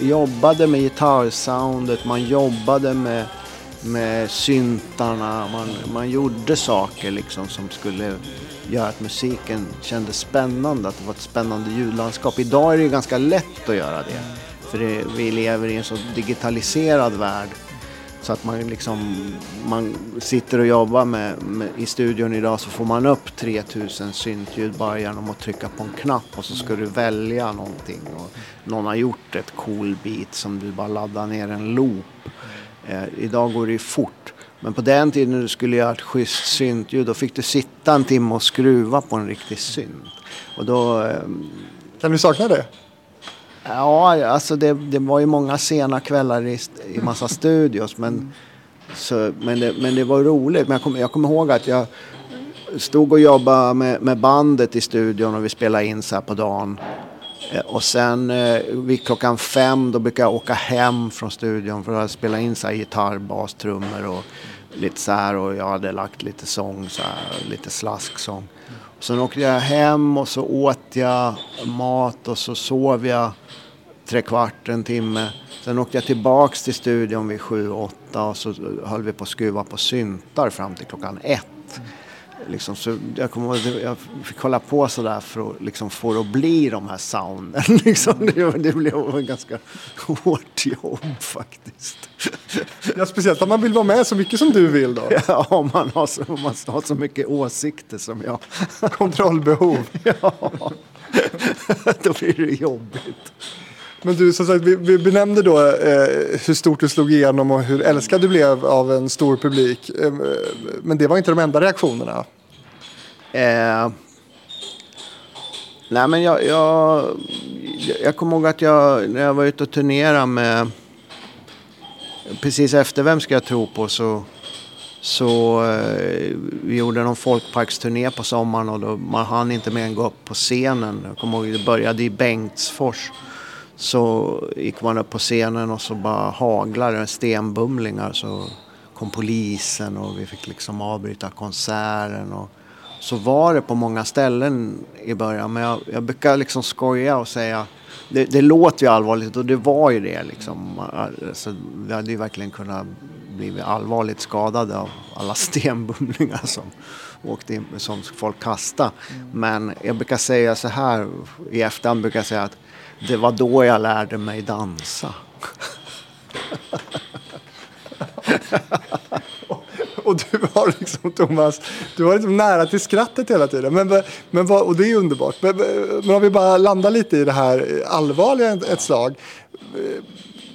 jobbade med gitarrsoundet, man jobbade med, med syntarna, man, man gjorde saker liksom som skulle göra att musiken kändes spännande, att det var ett spännande ljudlandskap. Idag är det ganska lätt att göra det, för det, vi lever i en så digitaliserad värld. Så att man liksom, man sitter och jobbar med, med, i studion idag så får man upp 3000 syntljud bara genom att trycka på en knapp och så ska du välja någonting. Och någon har gjort ett cool beat som du bara laddar ner en loop. Eh, idag går det ju fort. Men på den tiden när du skulle göra ett schysst syntljud då fick du sitta en timme och skruva på en riktig synt. Och då... Eh, kan du sakna det? Ja, alltså det, det var ju många sena kvällar i, i massa studios. Men, så, men, det, men det var roligt. Men jag kommer jag kom ihåg att jag stod och jobbade med, med bandet i studion och vi spelade in så här på dagen. Eh, och sen eh, vid klockan fem då brukar jag åka hem från studion för att spela in så här gitarr, bas, trummor och lite så här och jag hade lagt lite sång, så här, lite slasksång. Sen åkte jag hem och så åt jag mat och så sov jag tre kvart, en timme. Sen åkte jag tillbaks till studion vid sju, åtta och så höll vi på att skruva på syntar fram till klockan ett. Liksom, så jag, kommer, jag fick hålla på sådär för att liksom, få det att bli de här sounden. [laughs] Liksom. Det, det blev ett ganska hårt jobb faktiskt. Ja, speciellt om man vill vara med så mycket som du vill då. [laughs] Ja, om man har så, man har så mycket åsikter som jag. [laughs] Kontrollbehov. Ja, då blir det jobbigt. Men du, som sagt, vi, vi benämnde då eh, hur stort du slog igenom och hur älskad du blev av en stor publik. Eh, men det var inte de enda reaktionerna. Eh, nej men jag, jag, jag kommer ihåg att jag, när jag var ute och turnerade med, precis efter Vem ska jag tro på så, så eh, vi gjorde någon folkparksturné på sommaren och då, man hann inte mer än gå upp på scenen. Jag kommer ihåg det började i Bengtsfors. Så gick man upp på scenen och så bara haglade det stenbumlingar. Så kom polisen och vi fick liksom avbryta konserten. Och så var det på många ställen i början. Men jag, jag brukar liksom skoja och säga det, det, låter ju allvarligt och det var ju det liksom. Alltså, vi hade ju verkligen kunnat bli allvarligt skadade av alla [laughs] stenbumlingar som åkte in, som folk kastade. Men jag brukar säga så här, i efterhand brukar jag säga att det var då jag lärde mig dansa. [laughs] [laughs] [laughs] och du var liksom Thomas, du var liksom nära till skrattet hela tiden. Men, men, och det är underbart. Men, men om vi bara landar lite i det här allvarliga ett slag.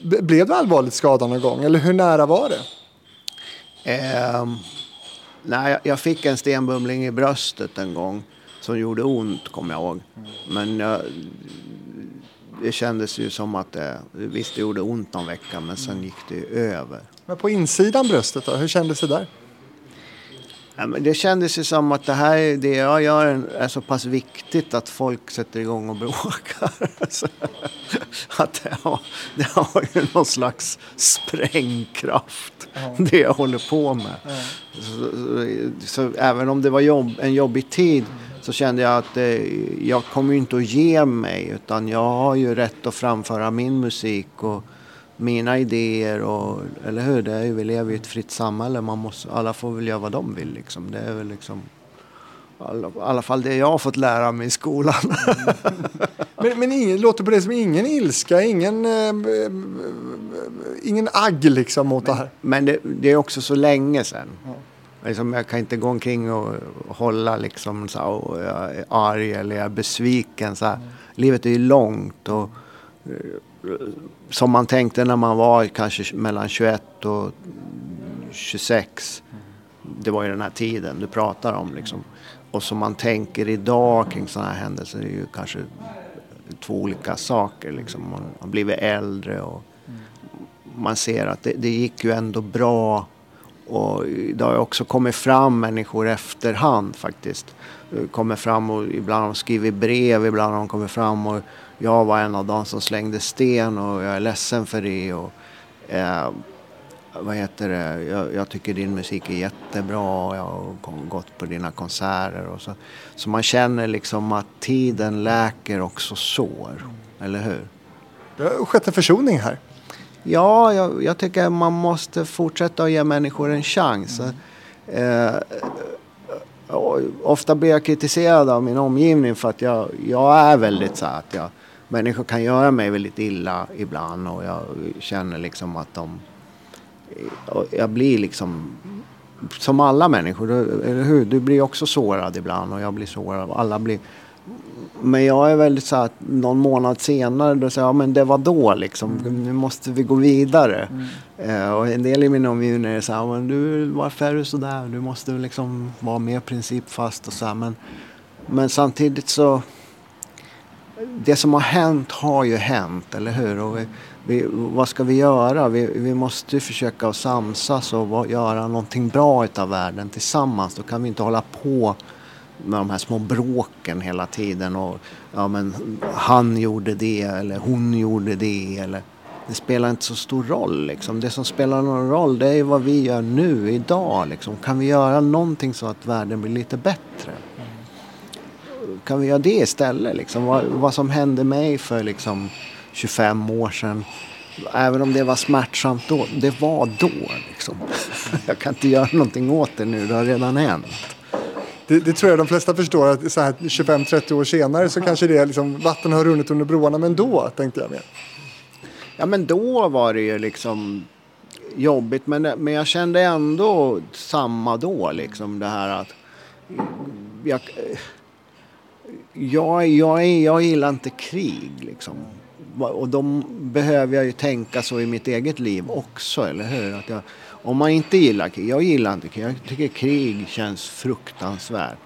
Blev du allvarligt skadad någon gång? Eller hur nära var det? Um, nej, jag fick en stenbumling i bröstet en gång som gjorde ont, kommer jag ihåg. Men jag, det kändes ju som att det, visst det gjorde ont någon vecka men sen gick det ju över. Men på insidan bröstet då, hur kändes det där? Ja, men det kändes ju som att det här, det jag gör är så pass viktigt att folk sätter igång och bråkar. [laughs] att det har, det har ju någon slags sprängkraft, mm. det jag håller på med. Mm. Så, så, även om det var jobb, en jobbig tid så kände jag att eh, jag kommer inte att ge mig utan jag har ju rätt att framföra min musik och mina idéer. Och, eller hur? Det är ju, vi lever i ett fritt samhälle. Man måste, alla får väl göra vad de vill. Liksom. Det är väl liksom, i alla fall det jag har fått lära mig i skolan. [laughs] men men ingen, låter på det som ingen ilska, ingen, äh, ingen agg liksom mot men, det här. Men det, det, är också så länge sedan. Ja. Liksom, jag kan inte gå omkring och hålla liksom så här, jag är arg eller jag är besviken. Så mm. Livet är ju långt och eh, som man tänkte när man var kanske mellan 21 och 26. Det var ju den här tiden du pratar om liksom. Och som man tänker idag kring sådana här händelser är ju kanske två olika saker. Liksom. Man har blivit äldre och man ser att det, det gick ju ändå bra och det har också kommit fram människor efterhand faktiskt. Kommer fram och ibland har de skrivit brev, ibland har de kommit fram och jag var en av dem som slängde sten och jag är ledsen för det. Och, eh, vad heter det? Jag, jag, tycker din musik är jättebra och jag har gått på dina konserter. Och så. så man känner liksom att tiden läker också sår, eller hur? Det har skett en försoning här. Ja, jag, jag, tycker man måste fortsätta att ge människor en chans. Mm. Eh, ofta blir jag kritiserad av min omgivning för att jag, jag är väldigt så att jag, människor kan göra mig väldigt illa ibland och jag känner liksom att de... Jag blir liksom som alla människor, eller hur? Du blir också sårad ibland och jag blir sårad. Alla blir... men jag är väldigt så att någon månad senare då säger jag, ja men det var då liksom. Mm. Nu måste vi gå vidare. Mm. Uh, och en del i min omgivning är så här, men du, varför är du så där? Du måste liksom vara mer principfast och så här. Men, men samtidigt så, det som har hänt har ju hänt, eller hur? Och vi, vi, vad ska vi göra? Vi, vi måste försöka att samsas och göra någonting bra utav världen tillsammans. Då kan vi inte hålla på med de här små bråken hela tiden. Och, ja, men han gjorde det eller hon gjorde det. Eller, det spelar inte så stor roll. Liksom. Det som spelar någon roll det är vad vi gör nu, idag. Liksom. Kan vi göra någonting så att världen blir lite bättre? Kan vi göra det istället? Liksom? Vad, vad som hände mig för liksom, 25 år sedan. Även om det var smärtsamt då, det var då. Liksom. [laughs] Jag kan inte göra någonting åt det nu, det har redan hänt. Det, det, tror jag de flesta förstår att 25-30 år senare så kanske det liksom, vatten har runnit under broarna. Men då tänkte jag mer. Ja men då var det ju liksom jobbigt. Men, men jag kände ändå samma då liksom det här att jag, jag, jag, jag gillar inte krig liksom. Och då behöver jag ju tänka så i mitt eget liv också, eller hur? Att jag, om man inte gillar krig, jag gillar inte krig, jag tycker krig känns fruktansvärt.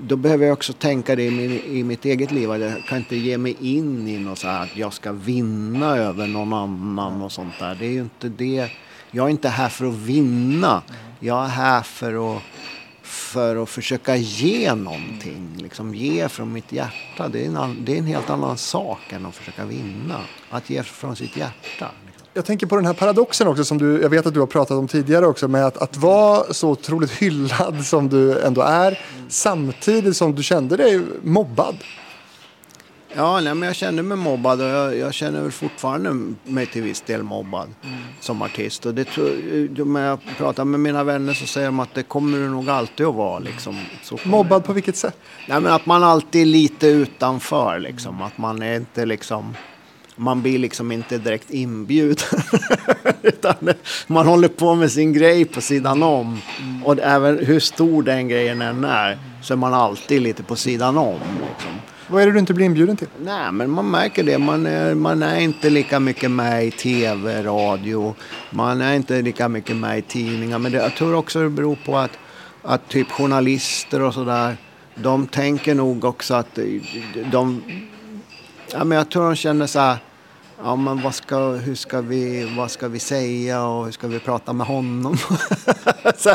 Då behöver jag också tänka det i, min, i mitt eget liv. Att jag kan inte ge mig in i något så här att jag ska vinna över någon annan och sånt där. Det är ju inte det. Jag är inte här för att vinna. Jag är här för att för att försöka ge någonting. Liksom ge från mitt hjärta. Det är, en, det är en helt annan sak än att försöka vinna. Att ge från sitt hjärta. Liksom. Jag tänker på den här paradoxen också som du, jag vet att du har pratat om tidigare också med att, att vara så otroligt hyllad som du ändå är samtidigt som du kände dig mobbad. Ja, nej, men jag kände mig mobbad och jag, jag känner väl fortfarande mig till viss del mobbad mm. som artist. Och det, när jag pratar med mina vänner så säger de att det kommer det nog alltid att vara. Liksom. mobbad på vilket sätt? Nej, men att man alltid är lite utanför. Liksom. Att man är inte liksom... Man blir liksom inte direkt inbjuden. [laughs] Utan man håller på med sin grej på sidan om. Mm. Och även hur stor den grejen än är så är man alltid lite på sidan om. Liksom. Vad är det du inte blir inbjuden till? Nej, men man märker det. Man är, man är inte lika mycket med i tv, radio. Man är inte lika mycket med i tidningar. Men det, jag tror också det beror på att, att typ journalister och sådär. De tänker nog också att de... Ja, men jag tror de känner så här Ja, men vad ska, hur ska vi, vad ska vi säga och hur ska vi prata med honom? [laughs] så,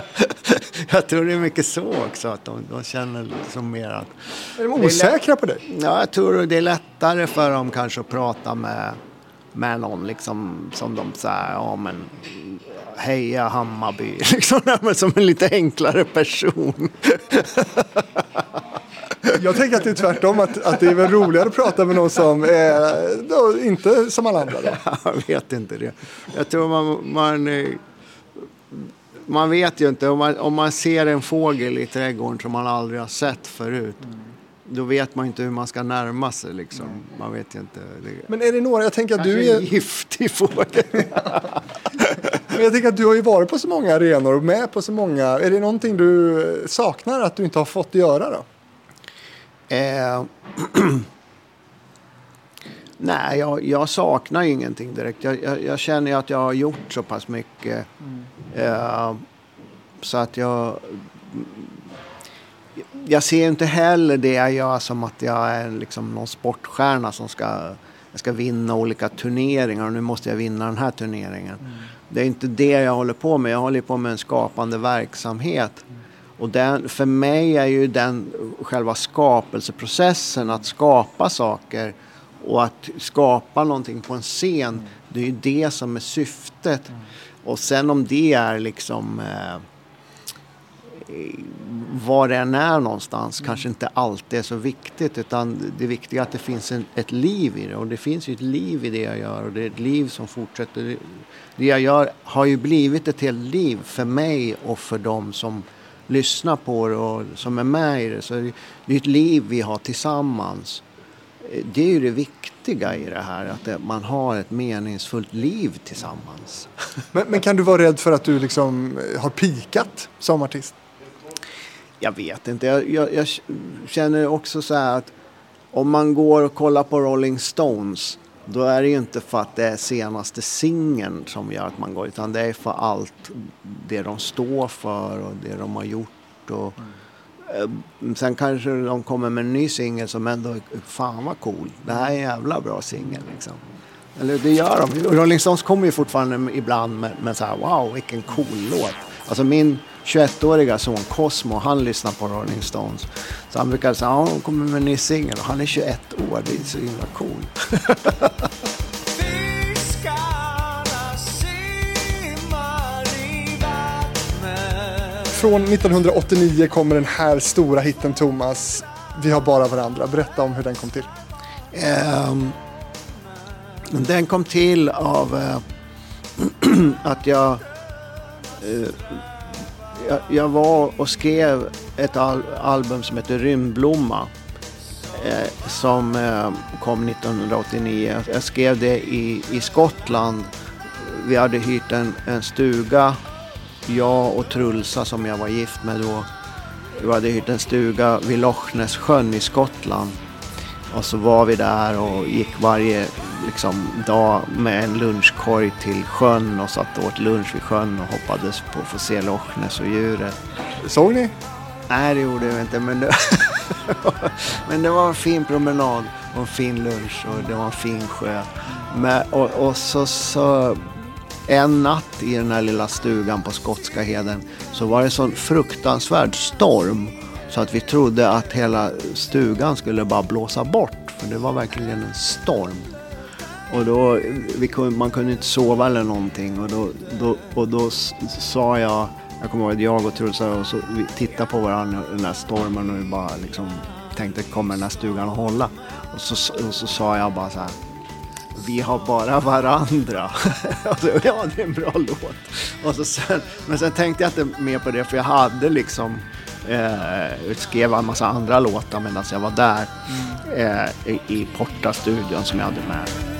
jag tror det är mycket så också, att de, de känner liksom mer att... Är de osäkra på dig? Ja, jag tror det är lättare för dem kanske att prata med, med någon liksom, som de säger, ja men heja Hammarby, [laughs] liksom, som en lite enklare person. [laughs] Jag tänker att det är tvärtom, att, att det är väl roligare att prata med någon som är då, inte som alla andra. Då. [laughs] Jag vet inte det. Jag tror man, man, man vet ju inte. Om man, om man ser en fågel i trädgården som man aldrig har sett förut. Mm. Då vet man inte hur man ska närma sig. Liksom. Man vet inte. Men är det några, jag tänker att du är... en giftig fågel. [laughs] Men jag tänker att du har ju varit på så många arenor och med på så många. Är det någonting du saknar att du inte har fått göra då? Eh, [clears throat] nej, jag, jag, saknar ingenting direkt. Jag, jag, jag, känner att jag har gjort så pass mycket. Mm. Eh, så att jag... Jag ser inte heller det jag gör som att jag är liksom någon sportstjärna som ska, jag ska vinna olika turneringar och nu måste jag vinna den här turneringen. Mm. Det är inte det jag håller på med. Jag håller på med en skapande verksamhet. Mm. Och den, för mig är ju den själva skapelseprocessen, att skapa saker och att skapa någonting på en scen, det är ju det som är syftet. Mm. Och sen om det är liksom eh, var det än är någonstans mm. kanske inte alltid är så viktigt utan det viktiga är att det finns en, ett liv i det och det finns ju ett liv i det jag gör och det är ett liv som fortsätter. Det jag gör har ju blivit ett helt liv för mig och för dem som lyssnar på det och som är med i det. Så det är ett liv vi har tillsammans. Det är ju det viktiga i det här, att man har ett meningsfullt liv tillsammans. [laughs] Men, men kan du vara rädd för att du liksom har pikat som artist? Jag vet inte. Jag, jag, jag känner också så här att om man går och kollar på Rolling Stones då är det ju inte för att det är senaste singeln som gör att man går utan det är för allt det de står för och det de har gjort. Och, mm. Sen kanske de kommer med en ny singel som ändå fan vad cool. Det här är en jävla bra singel liksom. Eller det gör de. Rolling Stones kommer ju fortfarande ibland med, med så här wow vilken cool låt. Alltså min 21-åriga son Cosmo, han lyssnar på Rolling Stones. Så han brukar säga, ja, de kommer med en ny singel och han är 21 år, det är så himla cool. Från 1989 kommer den här stora hitten Thomas, Vi har bara varandra. Berätta om hur den kom till. Um, den kom till av uh, [clears throat] att jag Eh, jag, jag, var och skrev ett al album som heter Rymdblomma. Eh, som eh, kom 1989. Jag skrev det i, i Skottland. Vi hade hyrt en, en stuga. Jag och Trulsa som jag var gift med då. Vi hade hyrt en stuga vid Lochnessjön i Skottland. Och så var vi där och gick varje liksom, dag med en lunchkorg till sjön och satt och åt lunch vid sjön och hoppades på att få se Loch Ness och djuret. Såg ni? Nej, det gjorde vi inte. Men det, [laughs] men det var en fin promenad och en fin lunch och det var en fin sjö. Men, och, och så, så en natt i den här lilla stugan på Skotska heden så var det en sån fruktansvärd storm så att vi trodde att hela stugan skulle bara blåsa bort. För det var verkligen en storm. Och då, kunde, man kunde inte sova eller någonting. Och då, då, och då sa jag, jag kommer ihåg att jag och Truls och så, vi tittade på varandra den här stormen och vi bara liksom tänkte, kommer den här stugan att hålla? Och så, och så sa jag bara så här, vi har bara varandra. [laughs] alltså, ja, det är en bra låt. Och så sen, men sen tänkte jag inte mer på det för jag hade liksom eh, skrev en massa andra låtar medan jag var där mm. eh, i, i Porta-studion som jag hade med.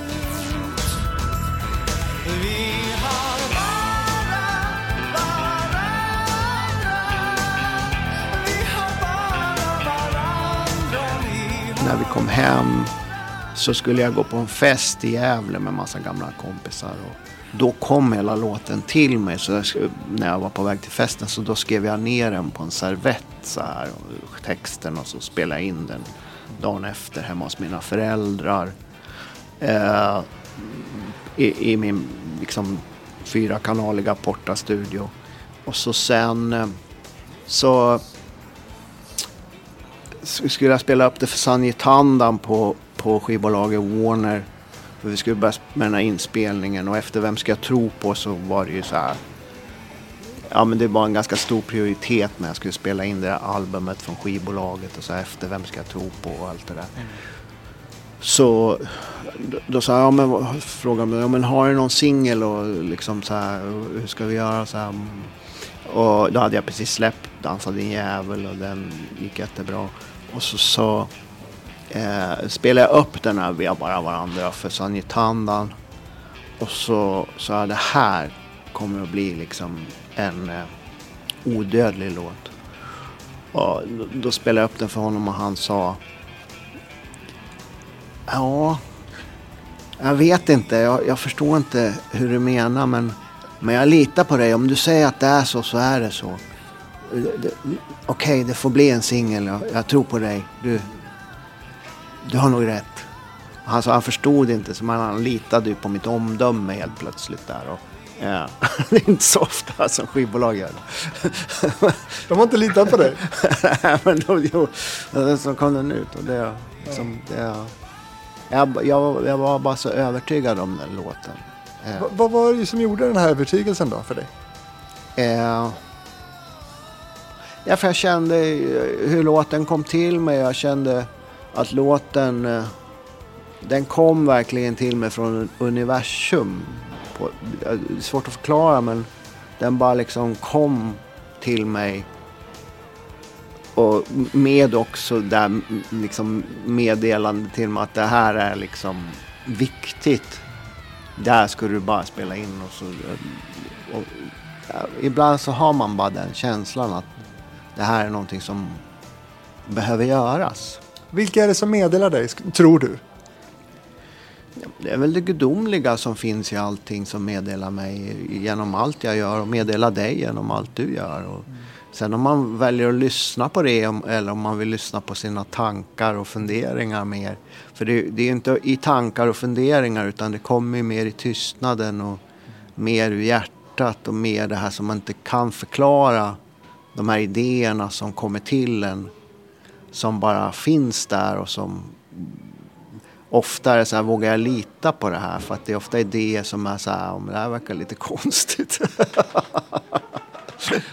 När vi kom hem så skulle jag gå på en fest i Gävle med massa gamla kompisar. Och då kom hela låten till mig. Så jag, när jag var på väg till festen så då skrev jag ner den på en servett så här. Och texten och så spelade jag in den dagen efter hemma hos mina föräldrar. Eh, i, i, min liksom fyrakanaliga Porta-studio. Och så sen eh, så skulle jag spela upp det för Sanji Tandan på, på skivbolaget Warner. För vi skulle börja med den här inspelningen och efter Vem ska jag tro på så var det ju så här. Ja men det var en ganska stor prioritet när jag skulle spela in det här albumet från skivbolaget och så här, efter Vem ska jag tro på och allt det där. Mm. Så då, då sa jag, ja, men, frågade mig, ja, men har du någon singel och liksom så här, hur ska vi göra så här? Och då hade jag precis släppt Dansa din jävel och den gick jättebra. Och så, så eh, spelade jag upp den här Vi har bara varandra för Sanji Tandan. Och så sa jag det här kommer att bli liksom en eh, odödlig låt. Och då, då spelade jag upp den för honom och han sa Ja, jag vet inte. Jag, jag, förstår inte hur du menar men, men jag litar på dig. Om du säger att det är så så är det så. Okej, okay, det får bli en singel. Jag, jag, tror på dig. Du, du har nog rätt. Han sa han förstod inte så man, han litade ju på mitt omdöme helt plötsligt där. Och, ja. [laughs] det är inte så ofta som skivbolag gör det. [laughs] De har inte litat på dig? [laughs] Nej, men då, jo, så kom den ut och det, liksom, det jag, jag, jag, var bara så övertygad om den låten. Eh. Va, vad var det som gjorde den här övertygelsen då för dig? Eh, ja, för jag kände eh, hur låten kom till mig. Jag kände att låten, eh, den kom verkligen till mig från universum. På, det är svårt att förklara men den bara liksom kom till mig och med också där liksom meddelande till mig att det här är liksom viktigt. Där ska du bara spela in och så. Och, ja, ibland så har man bara den känslan att det här är någonting som behöver göras. Vilka är det som meddelar dig, tror du? Det är väl det gudomliga som finns i allting som meddelar mig genom allt jag gör och meddelar dig genom allt du gör. Och sen om man väljer att lyssna på det eller om man vill lyssna på sina tankar och funderingar mer. För det, det är inte i tankar och funderingar utan det kommer mer i tystnaden och mer ur hjärtat och mer det här som man inte kan förklara. De här idéerna som kommer till en som bara finns där och som ofta är så här, vågar jag lita på det här? För att det är ofta idéer som är så här, om det här verkar lite [laughs] konstigt. [laughs]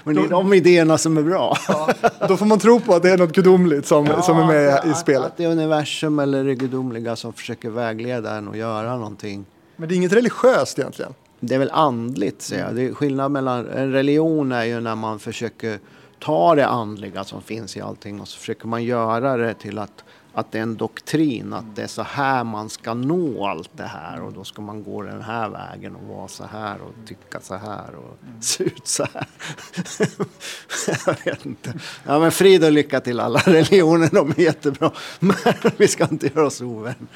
Men det är de idéerna som är bra. Ja, [laughs] då får man tro på att det är något gudomligt som, ja, som är med att, i spelet. Att det är universum eller det gudomliga som försöker vägleda en och göra någonting. Men det är inget religiöst egentligen? Det är väl andligt, säger jag. Det är skillnad mellan... En religion är ju när man försöker ta det andliga som finns i allting och så försöker man göra det till att att det är en doktrin, att det är så här man ska nå allt det här och då ska man gå den här vägen och vara så här och tycka så här och se ut så här. [laughs] Jag vet inte. Ja men frid och lycka till alla [laughs] religioner, de är jättebra. [laughs] Men vi ska inte göra oss ovän.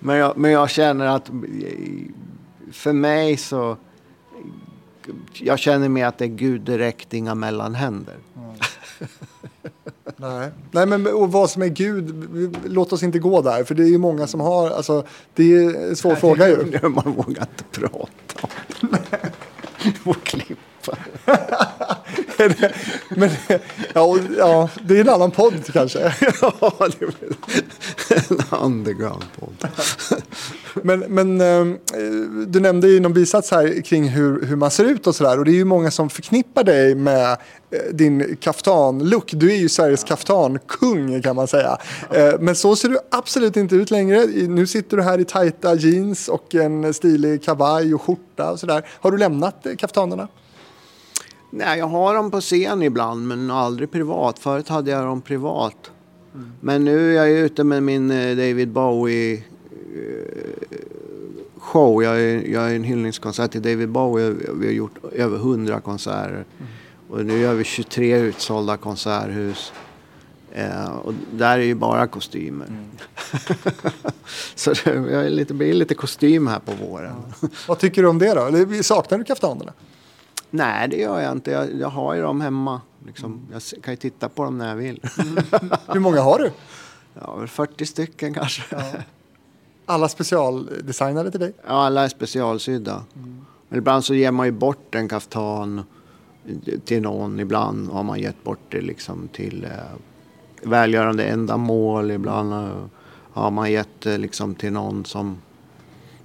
Men jag, men jag känner att för mig så jag känner mer att det är Gud direkt, inga mellanhänder. Mm. [laughs] Nej, Nej men och vad som är Gud, låt oss inte gå där. För det är ju många som har, alltså det är en svår Nej, fråga ju. Man vågar inte prata om det. får klippa [laughs] men, ja, ja, det är en annan podd kanske. [laughs] ja, det är en underground-podd. Men, men ehm, du nämnde i någon bisats här kring hur, hur man ser ut och sådär. Och det är ju många som förknippar dig med eh, din kaftan-look. Du är ju Sveriges kaftan-kung kan man säga. Eh, men så ser du absolut inte ut längre. Nu sitter du här i tajta jeans och en stilig kavaj och skjorta och sådär. Har du lämnat eh, kaftanerna? Nej, jag har dem på scen ibland men aldrig privat. Förut hade jag dem privat. Mm. Men nu är jag ute med min David Bowie show. Jag är, jag är en hyllningskonsert till David Bowie. Vi har gjort över 100 konserter. Mm. Och nu gör vi 23 utsålda konserthus. Eh, och där är ju bara kostymer. Mm. [laughs] så det, lite, blir lite kostym här på våren. Ja. Vad tycker du om det då? Saknar du kaftanerna? Nej, det gör jag inte. Jag, jag har ju dem hemma. Liksom. Mm. Jag kan ju titta på dem när jag vill. Mm. Hur många har du? Ja, 40 stycken kanske. Ja. Alla specialdesignade till dig? Ja, alla är specialsydda. Mm. Men ibland så ger man ju bort en kaftan till någon. Ibland har man gett bort det liksom till eh, välgörande ändamål. Ibland eh, har man gett det liksom till någon som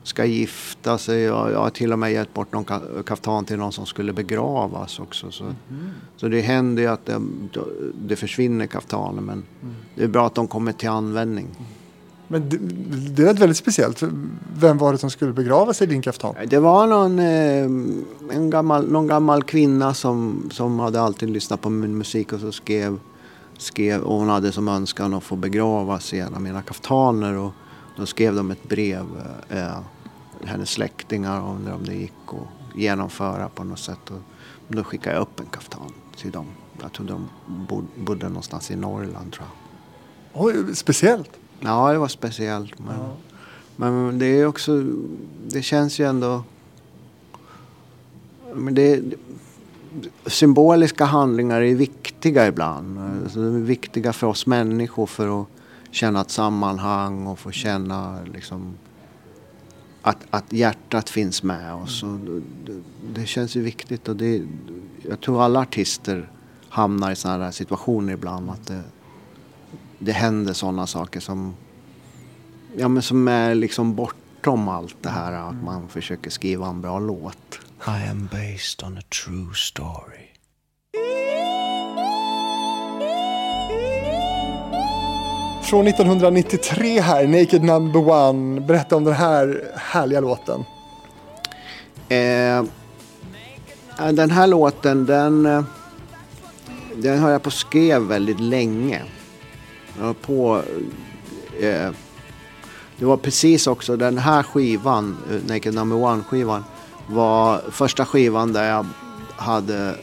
ska gifta sig. Jag, jag har till och med gett bort någon kaftan till någon som skulle begravas också. Så, mm. så det händer ju att det, det försvinner kaftaner men mm. det är bra att de kommer till användning. Men det, det är väldigt speciellt. Vem var det som skulle begrava sig i din kaftan? Det var någon, eh, en gammal, någon gammal kvinna som, som hade alltid lyssnat på min musik och så skrev, skrev och hon hade som önskan att få begravas i en av mina kaftaner. Och då skrev de ett brev, eh, hennes släktingar, undrade om det gick att genomföra på något sätt. Och då skickade jag upp en kaftan till dem. Jag tror de bodde någonstans i Norrland tror jag. Oj, speciellt. Ja, det var speciellt. Men, ja. men det är också, det känns ju ändå... Men det, symboliska handlingar är viktiga ibland. Alltså, de är viktiga för oss människor för att känna ett sammanhang och få känna liksom, att, att hjärtat finns med oss. Mm. Det, det, känns ju viktigt och det, jag tror alla artister hamnar i sådana situationer ibland. Att det, det händer sådana saker som, ja, men som är liksom bortom allt det här att man försöker skriva en bra låt. I am based on a true story. Från 1993 här, Naked Number One. Berätta om den här härliga låten. Eh, den här låten, den, eh, den har jag på skrev väldigt länge på... Eh, det var precis också den här skivan, eh, Naked Number One-skivan, var första skivan där jag hade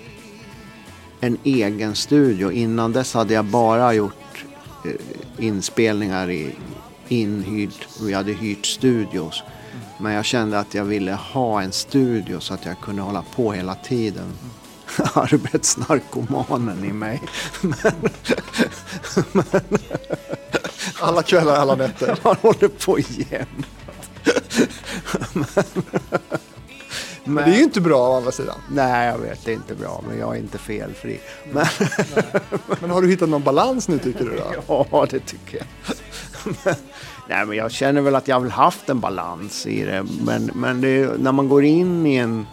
en egen studio. Innan dess hade jag bara gjort eh, inspelningar i inhyrt, vi hade hyrt studios. Men jag kände att jag ville ha en studio så att jag kunde hålla på hela tiden. [laughs] Arbetsnarkomanen i mig. men, men, alla kvällar, alla nätter. [laughs] Man håller på jämt. men, men, det är ju inte bra å andra sidan. Nej, jag vet, det är inte bra. Men jag är inte felfri. Men, men har du hittat någon balans nu tycker du då? [laughs] Ja, det tycker jag. men, nej, men jag känner väl att jag har haft en balans i det. Men, men det, när man går in i en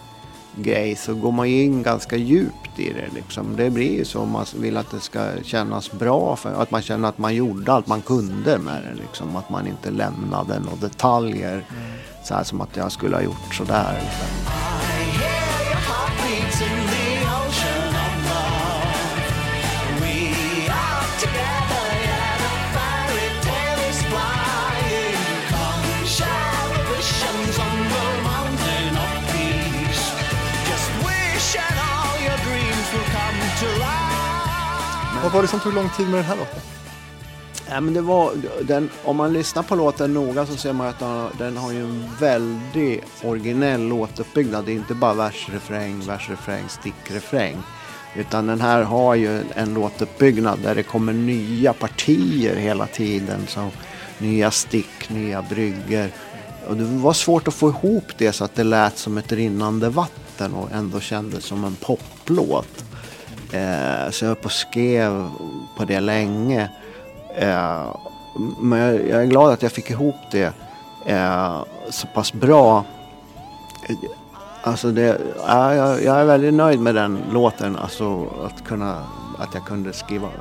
grej så går man in ganska djupt i det. Liksom. Det blir ju så om man vill att det ska kännas bra. För att man känner att man gjorde allt man kunde med det. Liksom. Att man inte lämnade några detaljer. Mm. Så här som att jag skulle ha gjort sådär. Liksom. Vad var det som tog lång tid med den här låten? Ja, men det var, den, om man lyssnar på låten noga så ser man att den, den har ju en väldigt originell låtuppbyggnad. Det är inte bara vers, refräng, vers, refräng, stick, refräng. Utan den här har ju en låtuppbyggnad där det kommer nya partier hela tiden. Så nya stick, nya brygger. Och det var svårt att få ihop det så att det lät som ett rinnande vatten och ändå kändes som en poplåt. Eh, så jag höll på och skrev på det länge. Eh, men jag, jag, är glad att jag fick ihop det eh, så pass bra. Eh, alltså det, ja, jag, jag, är väldigt nöjd med den låten. Alltså att kunna, att jag kunde skriva. [laughs]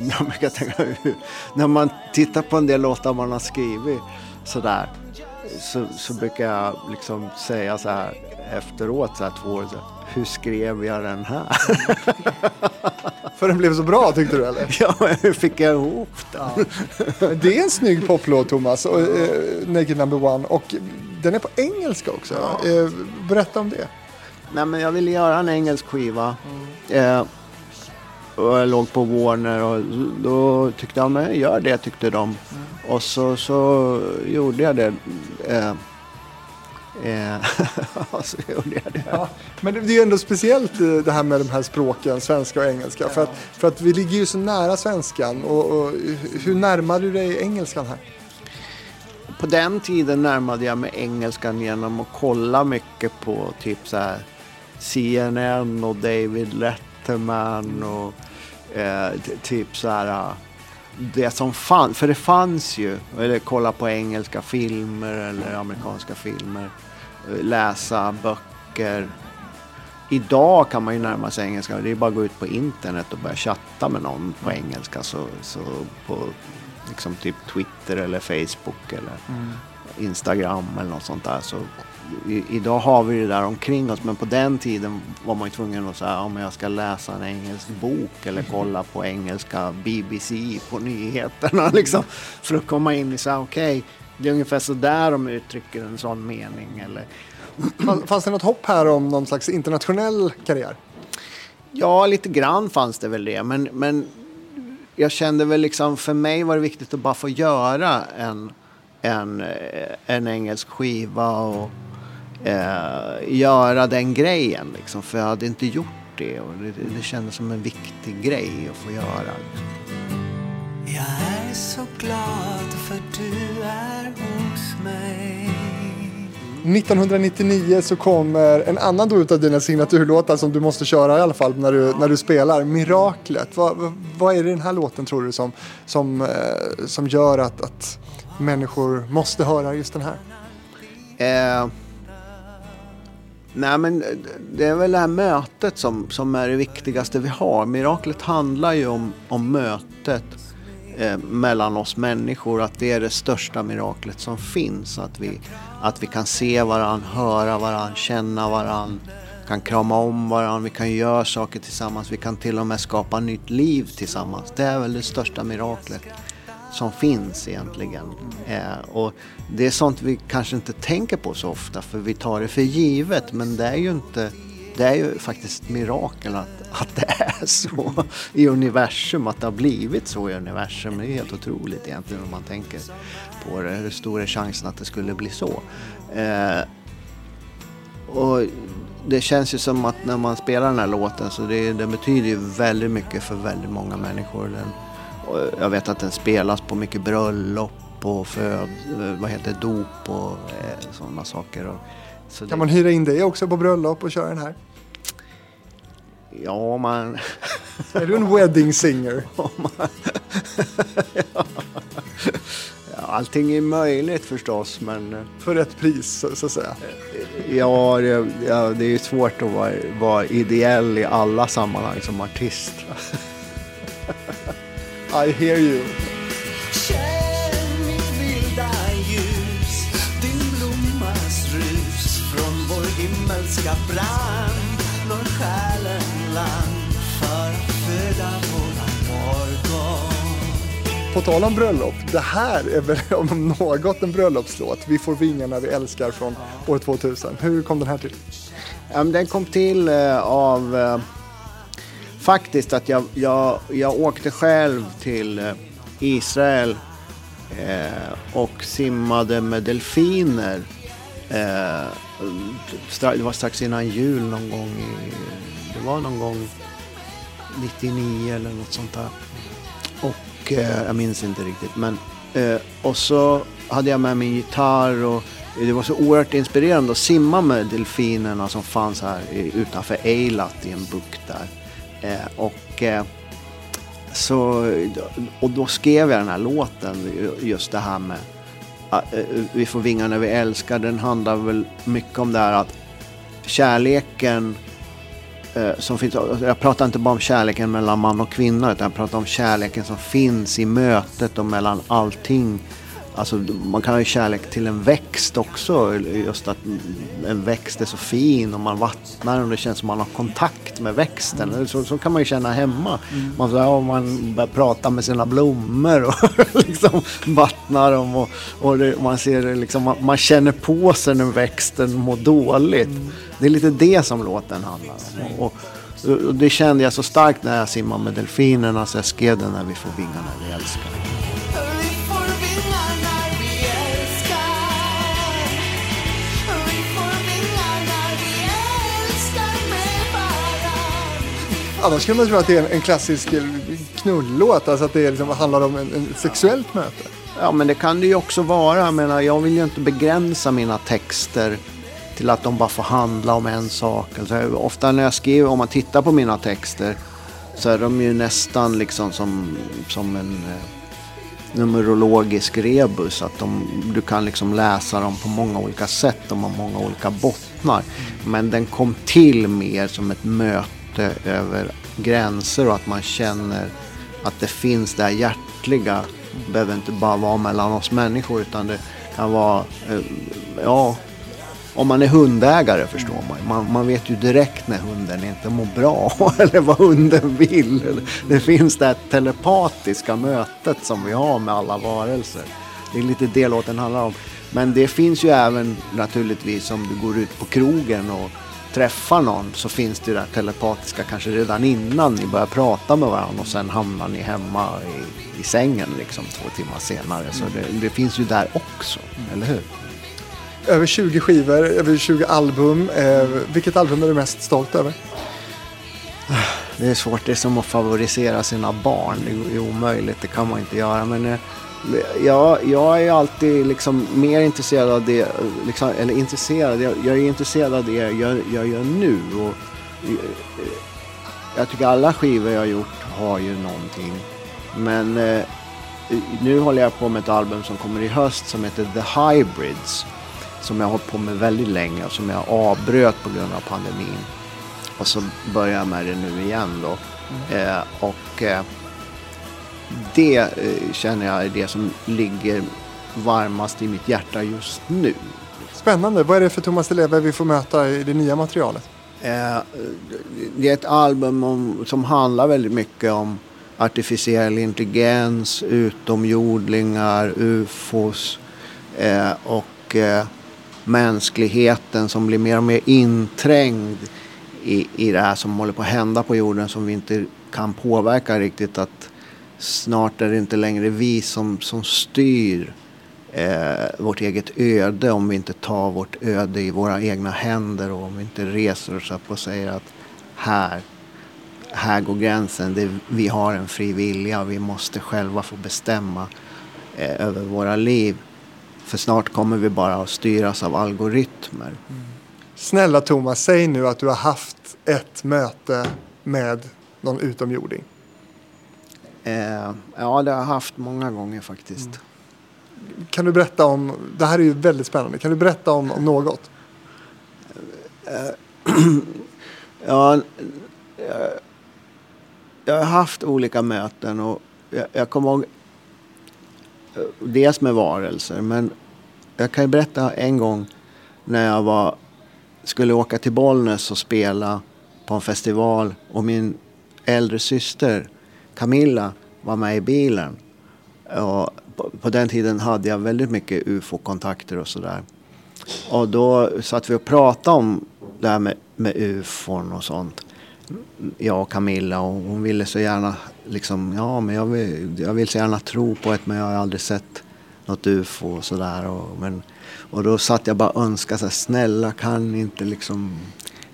Jag brukar tänka, [laughs] när man tittar på en del låtar man har skrivit sådär. Så, så brukar jag liksom säga så här efteråt, så här två år så hur skrev jag den här? [laughs] För den blev så bra tyckte du eller? Ja, hur fick jag ihop den? Ja. Det är en snygg poplåt Thomas, och, eh, Naked Number One. Och den är på engelska också. Ja. Eh, berätta om det. Nej, men jag ville göra en engelsk skiva. Mm. Eh, och jag låg på Warner och då tyckte jag, men gör det tyckte de. Mm. Och så, så gjorde jag det. Eh, Eh, [laughs] så gjorde jag det. Ja, men det är ju ändå speciellt eh, det här med de här språken, svenska och engelska. Ja. För, att, för att vi ligger ju så nära svenskan. Och, och hur närmar du dig engelskan här? På den tiden närmade jag mig engelskan genom att kolla mycket på typ så här CNN och David Letterman och eh, typ så här det som fanns, för det fanns ju, eller kolla på engelska filmer eller amerikanska filmer läsa böcker. Idag kan man ju närma sig engelska. Det är bara att gå ut på internet och börja chatta med någon på engelska. Så, så på liksom typ Twitter eller Facebook eller mm. Instagram eller något sånt där. Så i, idag har vi det där omkring oss. Men på den tiden var man ju tvungen att säga om jag ska läsa en engelsk bok eller mm. kolla på engelska BBC på nyheterna. [laughs] Liksom, för att komma in i så här, okej. Okay, det är ungefär så där de uttrycker en sån mening. Eller... [clears throat] Fanns det något hopp här om någon slags internationell karriär? Ja, lite grann fanns det väl det. Men, men jag kände väl liksom, för mig var det viktigt att bara få göra en, en, eh, en engelsk skiva och eh, göra den grejen. Liksom, för jag hade inte gjort det och det, det kändes som en viktig grej att få göra. Jag är så glad för du är hos mig 1999 så kommer en annan då utav dina signaturlåtar som du måste köra i alla fall när du, när du spelar. Miraklet. Vad, vad är det i den här låten tror du som, som, eh, som gör att, att människor måste höra just den här? Eh, nej men det är väl det här mötet som, som är det viktigaste vi har. Miraklet handlar ju om, om mötet eh, mellan oss människor. Att det är det största miraklet som finns. Att vi, att vi kan se varandra, höra varandra, känna varandra. Kan krama om varandra, vi kan göra saker tillsammans. Vi kan till och med skapa nytt liv tillsammans. Det är väl det största miraklet som finns egentligen. Eh, och det är sånt vi kanske inte tänker på så ofta för vi tar det för givet men det är ju inte det är ju faktiskt ett mirakel att, att det är så i universum, att det har blivit så i universum. Det är helt otroligt egentligen om man tänker på det. Hur stor är chansen att det skulle bli så? Eh, och det känns ju som att när man spelar den här låten så det, den betyder ju väldigt mycket för väldigt många människor. Den, jag vet att den spelas på mycket bröllop och föd, vad heter dop och eh, sådana saker. Så kan det... man hyra in dig också på bröllop och köra den här? Ja, man... Är du en wedding singer? [laughs] ja. Allting är möjligt förstås, men... Eh, För rätt pris, så, att säga? Ja, det, ja, det är svårt att vara, vara ideell i alla sammanhang som artist. [laughs] I hear you. himmelska brand når själen land för att föda våran morgon. På tal om bröllop, det här är väl [laughs] om något en bröllopslåt. Vi får vingarna vi älskar från år 2000. Hur kom den här till? Den kom till eh, av eh, faktiskt att jag, jag, jag åkte själv till eh, Israel eh, och simmade med delfiner eh, det var strax innan jul någon gång. I, det var någon gång 99 eller något sånt där. Och eh, jag minns inte riktigt. Men, eh, och så hade jag med min gitarr och det var så oerhört inspirerande att simma med delfinerna som fanns här utanför Eilat i en bukt där. Eh, och, eh, så, och då skrev jag den här låten, just det här med ah, Eh, vi får vingar när vi älskar, den handlar väl mycket om det här att kärleken eh, som finns, jag pratar inte bara om kärleken mellan man och kvinna utan jag pratar om kärleken som finns i mötet och mellan allting. Alltså, man kan ha kärlek till en växt också. Just att en växt är så fin och man vattnar och det känns som man har kontakt med växten. Mm. Så, så kan man ju känna hemma. Mm. Man, ja, man börjar prata med sina blommor och [laughs] liksom vattnar dem. Och, och det, man, ser liksom, man, man, känner på sig när växten mår dåligt. Mm. Det är lite det som låten handlar om. Och, och, det kände jag så starkt när jag simmade med delfinerna så jag skrev den när vi får vingar när vi älskar. Annars skulle man tro att det är en, en klassisk knullåt, alltså att det liksom handlar om en, en sexuellt möte. Ja, men det kan det ju också vara. Jag menar, jag vill ju inte begränsa mina texter till att de bara får handla om en sak. Alltså, ofta när jag skriver, om man tittar på mina texter, så är de ju nästan liksom som, som en eh, numerologisk rebus. Att de, du kan liksom läsa dem på många olika sätt. De har många olika bottnar. Men den kom till mer som ett möte möte över gränser och att man känner att det finns det här hjärtliga. Det behöver inte bara vara mellan oss människor utan det kan vara, eh, ja, om man är hundägare förstår man. man. Man vet ju direkt när hunden inte mår bra [laughs] eller vad hunden vill. Det finns det här telepatiska mötet som vi har med alla varelser. Det är lite det låten handlar om. Men det finns ju även naturligtvis om du går ut på krogen och träffar någon så finns det där telepatiska kanske redan innan ni börjar prata med varandra och sen hamnar ni hemma i, i sängen liksom två timmar senare. Så det, det finns ju där också, mm. eller hur? Över 20 skivor, över 20 album. Eh, vilket album är du mest stolt över? Det är svårt, det är som att favorisera sina barn. Det är omöjligt, det kan man inte göra. Men eh, Ja, jag är alltid liksom mer intresserad av det, liksom, eller intresserad, jag, jag, är intresserad av det jag, jag gör nu. Och, jag tycker alla skivor jag har gjort har ju någonting. Men eh, nu håller jag på med ett album som kommer i höst som heter The Hybrids. Som jag har hållit på med väldigt länge och som jag avbröt på grund av pandemin. Och så börjar jag med det nu igen då. Mm. Eh, och eh, det eh, känner jag är det som ligger varmast i mitt hjärta just nu. Spännande. Vad är det för Thomas Leve vi får möta i det nya materialet? Eh, det är ett album om, som handlar väldigt mycket om artificiell intelligens, utomjordingar, ufos eh, och mänskligheten som blir mer och mer inträngd i, i det här som håller på att hända på jorden som vi inte kan påverka riktigt. Att snart är det inte längre vi som, som styr eh, vårt eget öde om vi inte tar vårt öde i våra egna händer och om vi inte reser oss upp och säger att här, här går gränsen. Det, vi har en fri vilja och vi måste själva få bestämma eh, över våra liv. För snart kommer vi bara att styras av algoritmer. Mm. Snälla Thomas, säg nu att du har haft ett möte med någon utomjording. Eh, ja, det har jag haft många gånger faktiskt. Mm. Kan du berätta om, det här är ju väldigt spännande, kan du berätta om, om något? [clears throat] ja, jag har haft olika möten och jag, jag kommer ihåg eh, dels med varelser men jag kan ju berätta en gång när jag var, skulle åka till Bollnäs och spela på en festival och min äldre syster Camilla var med i bilen. Och på, på den tiden hade jag väldigt mycket ufo-kontakter och sådär. Och då satt vi och pratade om det här med, med ufon och sånt. Jag och Camilla och hon ville så gärna liksom, ja men jag vill, jag vill så gärna tro på ett, men jag har aldrig sett något ufo och sådär. Och, och då satt jag bara och önskade så här, snälla kan inte liksom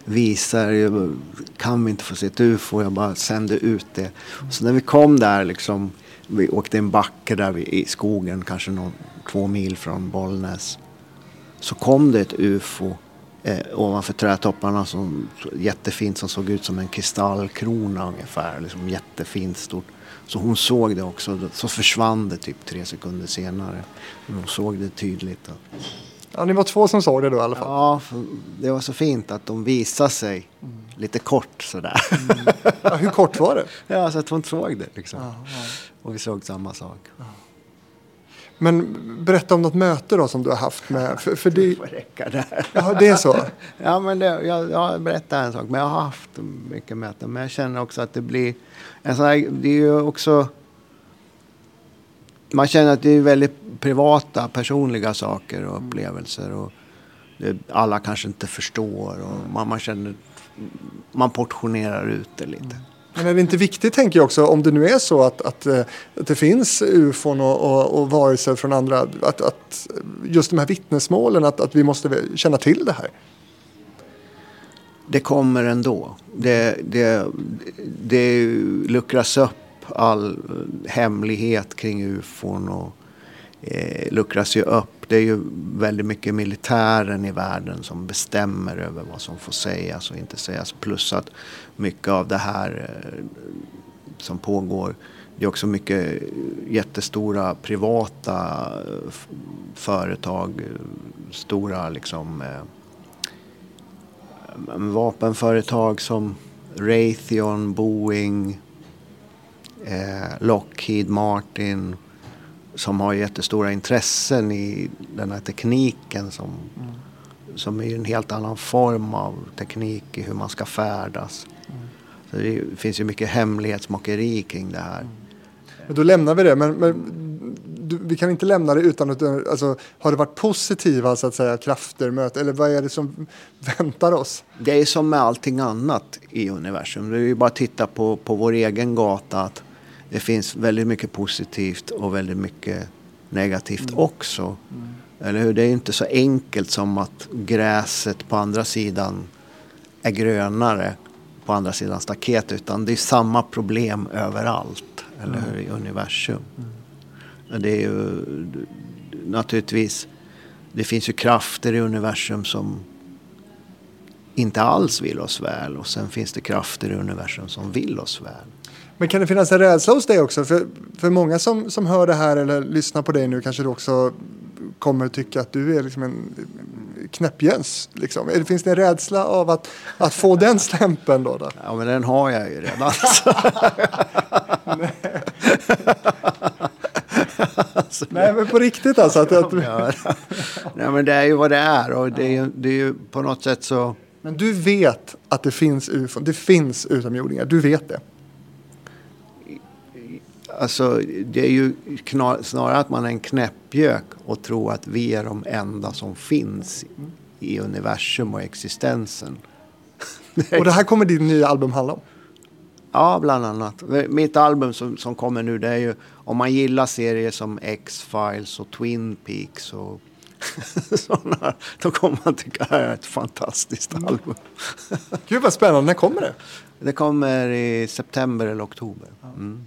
visar, kan vi inte få se ett ufo? Jag bara sände ut det. Så när vi kom där liksom vi åkte en backe där i skogen, kanske någon, två mil från Bollnäs. Så kom det ett UFO eh, ovanför trädtopparna som jättefint som såg ut som en kristallkrona ungefär. Liksom jättefint stort. Så hon såg det också. Så försvann det typ tre sekunder senare. Men hon såg det tydligt. Ja, ni var två som såg det då i alla fall? Ja, det var så fint att de visade sig mm. lite kort sådär. Mm. Ja, hur kort var det? [laughs] Ja, så att hon såg det liksom. Ja, ja. Och vi såg samma sak. Men berätta om något möte då som du har haft med... För, för det... får räcka där. [laughs] Ja, det är så? ja, men det, jag, jag berättar en sak. Men jag har haft mycket möten. Men jag känner också att det blir... En sån här, det är ju också... Man känner att det är väldigt privata, personliga saker och upplevelser. Och det, alla kanske inte förstår. Och man, man känner... Man portionerar ut det lite. Men är det inte viktigt, tänker jag också, om det nu är så att, att, eh, att det finns ufon och, och, och varelser från andra, att, att just de här vittnesmålen, att, att vi måste känna till det här? Det kommer ändå. Det, det, det luckras upp all eh, hemlighet kring ufon och eh, luckras ju upp. Det är ju väldigt mycket militären i världen som bestämmer över vad som får sägas och inte sägas. Plus att mycket av det här eh, som pågår det är också mycket eh, jättestora privata eh, företag, stora liksom eh, vapenföretag som Raytheon, Boeing, eh, Lockheed Martin som har jättestora intressen i den här tekniken som, mm. som är en helt annan form av teknik i hur man ska färdas. Mm. Så det finns ju mycket hemlighetsmakeri kring det här. Mm. Men då lämnar vi det. Men, men du, vi kan inte lämna det utan att alltså, har det varit positiva så att säga, krafter, möte, eller vad är det som [laughs] väntar oss? Det är som med allting annat i universum. Det är ju bara att titta på, på vår egen gata. Att det finns väldigt mycket positivt och väldigt mycket negativt mm. också. Mm. Eller hur? Det är inte så enkelt som att gräset på andra sidan är grönare på andra sidan staket utan det är samma problem överallt. Eller hur? I universum. Mm. Det är ju naturligtvis det finns ju krafter i universum som inte alls vill oss väl och sen finns det krafter i universum som vill oss väl. Men kan det finnas en rädsla hos dig också? För, för många som, som hör det här eller lyssnar på dig nu kanske du också kommer tycka att du är liksom en knäppjöns. Liksom. Finns det en rädsla av att, att få den stämpeln då, då? Ja, men den har jag ju redan. [laughs] Nej. alltså, Nej, men på riktigt alltså? Att, att... Nej, men det är ju vad det är och det är ju, det är ju på något sätt så... Men du vet att det finns ufon, det finns utomjordingar, du vet det? Alltså, det är ju snarare att man är en knäppgök och tror att vi är de enda som finns i universum och existensen. [laughs] Och det här kommer din nya album handla om? Ja, bland annat. Mitt album som, som kommer nu det är ju om man gillar serier som X-Files och Twin Peaks och [laughs] sådana, då kommer man tycka att det här är ett fantastiskt album. Gud vad spännande, när kommer det? Det kommer i september eller oktober. Mm.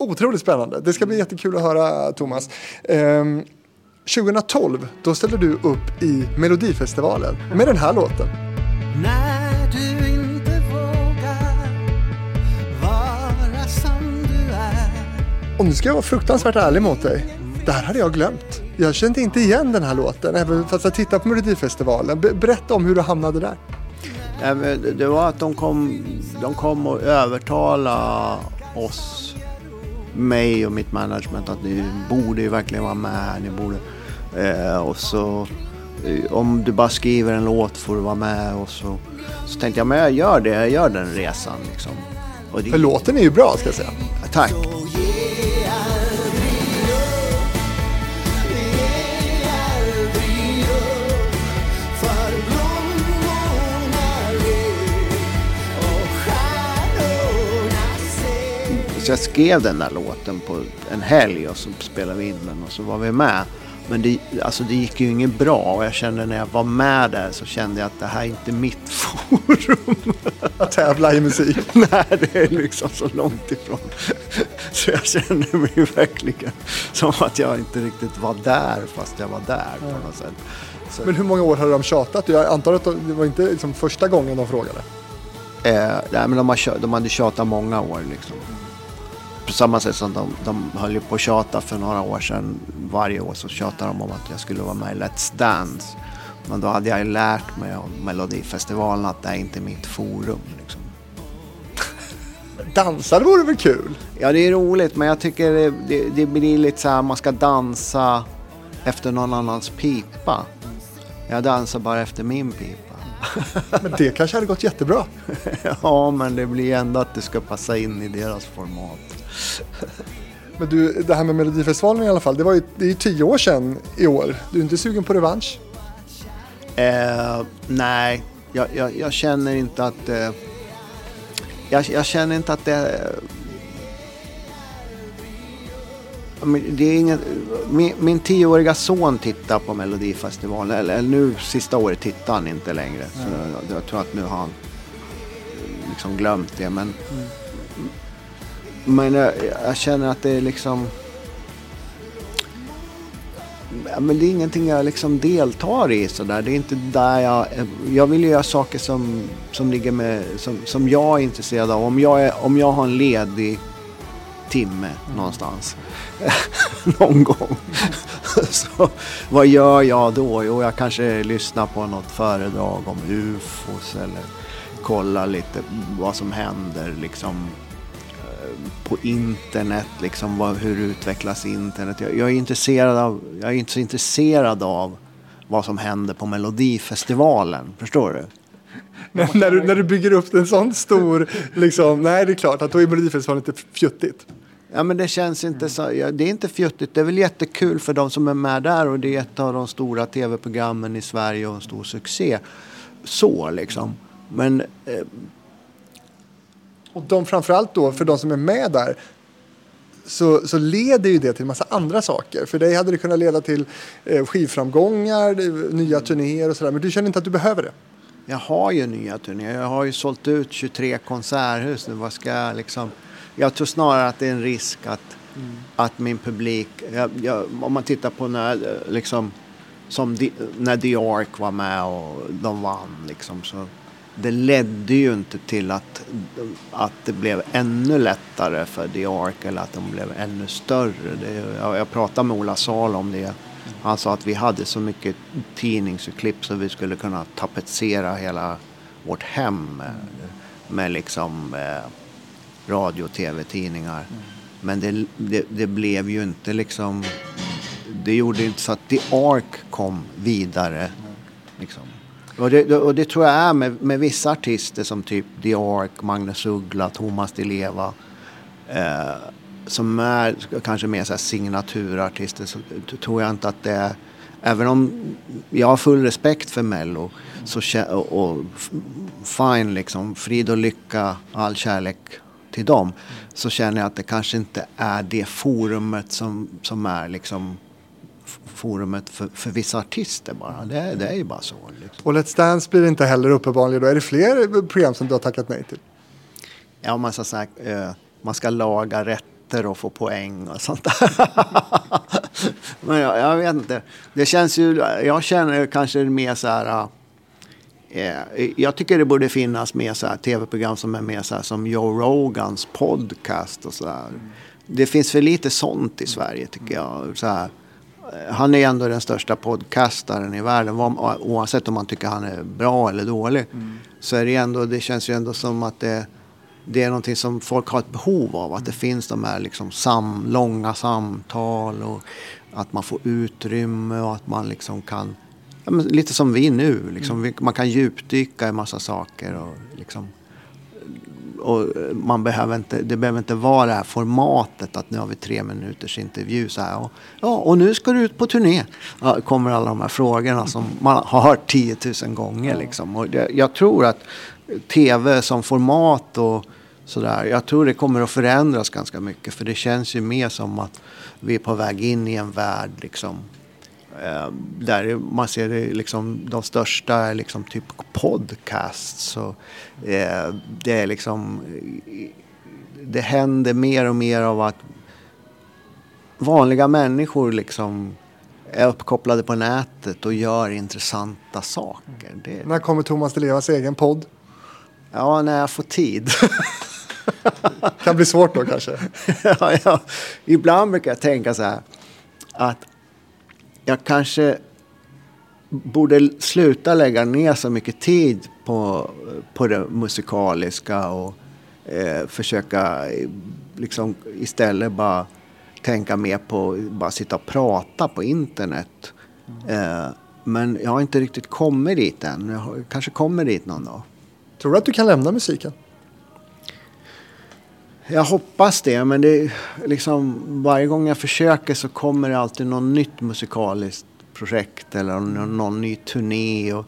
Otroligt spännande, det ska bli jättekul att höra Thomas. Ehm, 2012, då ställde du upp i Melodifestivalen med den här låten. När du inte vågar vara som du är Och nu ska jag vara fruktansvärt ärlig mot dig. Det här hade jag glömt. Jag kände inte igen den här låten, även fast jag tittade på Melodifestivalen. Berätta om hur du hamnade där. Det var att de kom, de kom och övertalade oss, mig och mitt management att ni borde ju verkligen vara med här. Ni borde. Eh, och så eh, om du bara skriver en låt får du vara med. Och så, så tänkte jag, men jag gör det, jag gör den resan. Liksom. Det... För låten är ju bra ska jag säga. Tack. Jag skrev den där låten på en helg och så spelade vi in den och så var vi med. Men det, alltså det gick ju inget bra och jag kände när jag var med där så kände jag att det här är inte mitt [laughs] forum. Att tävla i musik? [laughs] Nej, [laughs] det är liksom så långt ifrån. Så jag kände mig verkligen som att jag inte riktigt var där fast jag var där på något sätt. Så. Men hur många år hade de tjatat? Jag antar att det var inte liksom första gången de frågade? Eh, nej, men de, har, de hade tjatat många år liksom på samma sätt som de, de höll ju på att tjata för några år sedan. Varje år så tjatade de om att jag skulle vara med i Let's Dance. Men då hade jag ju lärt mig av Melodifestivalen att det är inte mitt forum. Liksom. [laughs] Det vore väl kul? Ja, det är roligt, men jag tycker det, det, det blir lite så här, man ska dansa efter någon annans pipa. Jag dansar bara efter min pipa. [laughs] Men det kanske hade gått jättebra. [laughs] ja, men det blir ändå att det ska passa in i deras format. [laughs] Men du, det här med Melodifestivalen i alla fall, det, var ju, det är ju tio år sedan i år. Du är inte sugen på revansch? Eh, nej, jag, jag, jag, känner inte att... Eh, jag, jag, känner inte att det... det är inget, min, min tioåriga son tittar på Melodifestivalen. Eller, eller nu sista året tittar han inte längre. Så jag, jag tror att nu har han liksom glömt det. Men, mm. Men jag, jag, känner att det är liksom... Ja, men det är ingenting jag liksom deltar i sådär. Det är inte där jag... Jag vill ju göra saker som, som ligger med... Som, som jag är intresserad av. Om jag, är, om jag har en ledig timme mm. någonstans. [laughs] Någon gång. [laughs] så vad gör jag då? Jo, jag kanske lyssnar på något föredrag om UFOs eller kollar lite vad som händer liksom på internet, liksom, vad, hur utvecklas internet? Jag, jag, är intresserad av, jag är inte så intresserad av vad som händer på Melodifestivalen. Förstår du? när, när, du, när du bygger upp en sån stor, liksom, nej det är klart att då är Melodifestivalen lite fjuttigt. Ja men det känns inte så, ja, det är inte fjuttigt. Det är väl jättekul för de som är med där och det är ett av de stora tv-programmen i Sverige och en stor succé. Så liksom. Men eh, och de framförallt då, för de som är med där, så, så leder ju det till en massa andra saker. För dig hade det kunnat leda till eh, skivframgångar, nya turnéer och sådär. Men du känner inte att du behöver det? Jag har ju nya turnéer. Jag har ju sålt ut 23 konserthus nu. Vad ska jag liksom... Jag tror snarare att det är en risk att, mm. att min publik... Jag, jag, om man tittar på när, liksom, som de, när The Ark var med och de vann liksom. Så det ledde ju inte till att, att det blev ännu lättare för The Ark eller att de blev ännu större. Det, jag, jag pratade med Ola Sal om det. Han sa att vi hade så mycket tidningsurklipp så vi skulle kunna tapetsera hela vårt hem med, med liksom eh, radio och tv-tidningar. Men det, det, det, blev ju inte liksom... Det gjorde inte så att The Ark kom vidare. Liksom. Och det, och det tror jag är med, med vissa artister som typ The Ark, Magnus Uggla, Thomas Di Leva. Eh, som är kanske mer så här signaturartister så tror jag inte att det är även om jag har full respekt för Mello så, och, och fine liksom, frid och lycka, all kärlek till dem. Så känner jag att det kanske inte är det forumet som, som är liksom forumet för, för vissa artister bara. Det, det är ju bara så. Liksom. Och Let's Dance blir inte heller uppenbarligen. Då är det fler program som du har tackat nej till? Ja, man ska, säga, eh, man ska laga rätter och få poäng och sånt där. [laughs] Men jag, jag, vet inte. Det känns ju, jag känner kanske mer så här Eh, jag tycker det borde finnas mer så här tv-program som är mer så här som Joe Rogans podcast och så där. Det finns för lite sånt i Sverige tycker jag. Så här, eh, han är ändå den största podcastaren i världen. Oavsett om man tycker han är bra eller dålig. Mm. Så är det ändå, det känns ju ändå som att det, det är någonting som folk har ett behov av. Att det finns de här liksom sam, långa samtal och att man får utrymme och att man liksom kan ja, lite som vi nu. Liksom. Mm. Man kan djupdyka i massa saker. Och, liksom, och man behöver inte, det behöver inte vara det här formatet att nu har vi tre minuters intervju. Så här, och, ja, och nu ska du ut på turné. Ja, kommer alla de här frågorna som man har hört tiotusen gånger. Liksom. Och jag, jag tror att tv som format och sådär. Jag tror det kommer att förändras ganska mycket. För det känns ju mer som att vi är på väg in i en värld liksom, Eh, där man ser det liksom, de största är liksom typ podcasts. Så, eh, det är liksom, det händer mer och mer av att vanliga människor liksom är uppkopplade på nätet och gör intressanta saker. Det... När kommer Thomas Di Levas egen podd? Ja, när jag får tid. [laughs] kan bli svårt då kanske? [laughs] ja, ja, ibland brukar jag tänka så här att jag kanske borde sluta lägga ner så mycket tid på, på det musikaliska och eh, försöka liksom istället bara tänka mer på bara sitta och prata på internet. Eh, men jag har inte riktigt kommit dit än. Jag kanske kommer dit någon dag. Tror du att du kan lämna musiken? Jag hoppas det, men det liksom, varje gång jag försöker så kommer det alltid något nytt musikaliskt projekt eller någon, någon ny turné. Och,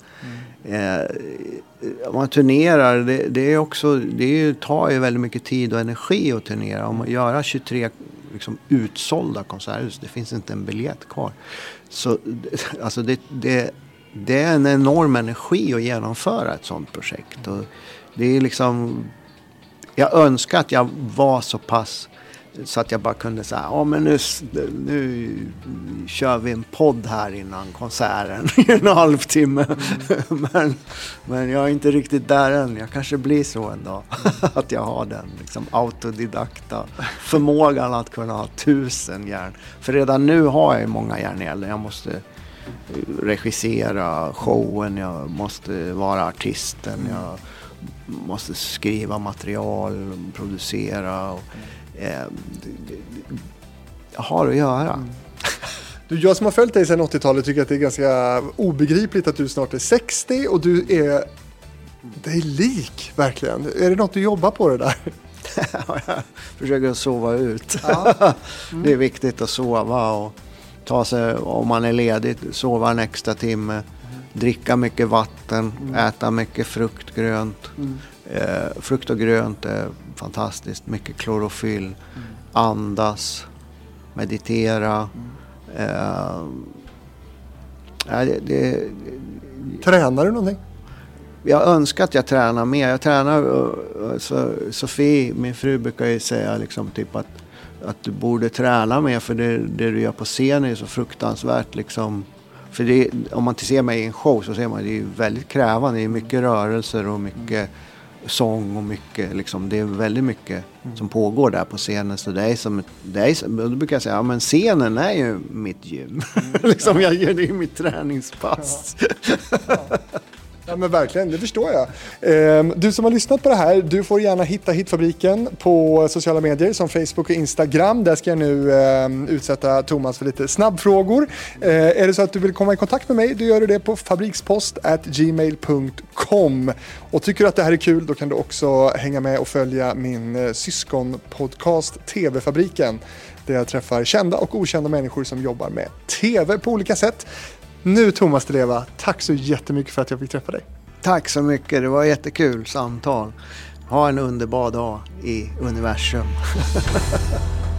mm. eh, man turnerar, det, det, är också, det tar ju väldigt mycket tid och energi att turnera. Om man gör 23 liksom, utsålda konserthus, det finns inte en biljett kvar. Så [laughs] alltså det, det, det är en enorm energi att genomföra ett sånt projekt. Och det är liksom jag önskar att jag var så pass så att jag bara kunde säga, ja men nu, nu kör vi en podd här innan konserten i en halvtimme. Mm. [laughs] men, men jag är inte riktigt där än. Jag kanske blir så en dag. [laughs] att jag har den liksom, autodidakta förmågan att kunna ha tusen järn. För redan nu har jag många järn i elden. Jag måste regissera showen, jag måste vara artisten. Jag, måste skriva material, producera. Och, eh, har att göra. Mm. Du, jag som har följt dig sedan 80-talet tycker att det är ganska obegripligt att du snart är 60 och du är dig lik verkligen. Är det något du jobbar på det där? [laughs] jag försöker sova ut. Ja. Mm. [laughs] det är viktigt att sova och ta sig, om man är ledig, sova en extra timme dricka mycket vatten, mm. äta mycket frukt, grönt. Mm. Eh, frukt och grönt är fantastiskt. Mycket klorofyll. Mm. Andas, meditera. Eh, det, det, Tränar du någonting? Jag önskar att jag tränar mer. Jag tränar, så Sofie, min fru, brukar ju säga liksom typ att, att du borde träna mer för det, det du gör på scen är så fruktansvärt liksom för det, om man inte ser mig i en show så ser man att det är väldigt krävande. Det är mycket rörelser och mycket sång och mycket, liksom, det är väldigt mycket mm. som pågår där på scenen. Så det är som, det är, då brukar jag säga, ja men scenen är ju mitt gym. [laughs] Mm. liksom jag gör det i mitt träningspass. Ja. Ja. Ja men verkligen, det förstår jag. Ehm, du som har lyssnat på det här, du får gärna hitta Hitfabriken på sociala medier som Facebook och Instagram. Där ska jag nu ehm, utsätta Thomas för lite snabbfrågor. Ehm, är det så att du vill komma i kontakt med mig, då gör du det på fabrikspost@gmail.com. Och tycker du att det här är kul, då kan du också hänga med och följa min eh, syskonpodcast TV-fabriken där jag träffar kända och okända människor som jobbar med TV på olika sätt. Nu Thomas Deleva, tack så jättemycket för att jag fick träffa dig. Tack så mycket, det var jättekul samtal. Ha en underbar dag i universum. [laughs]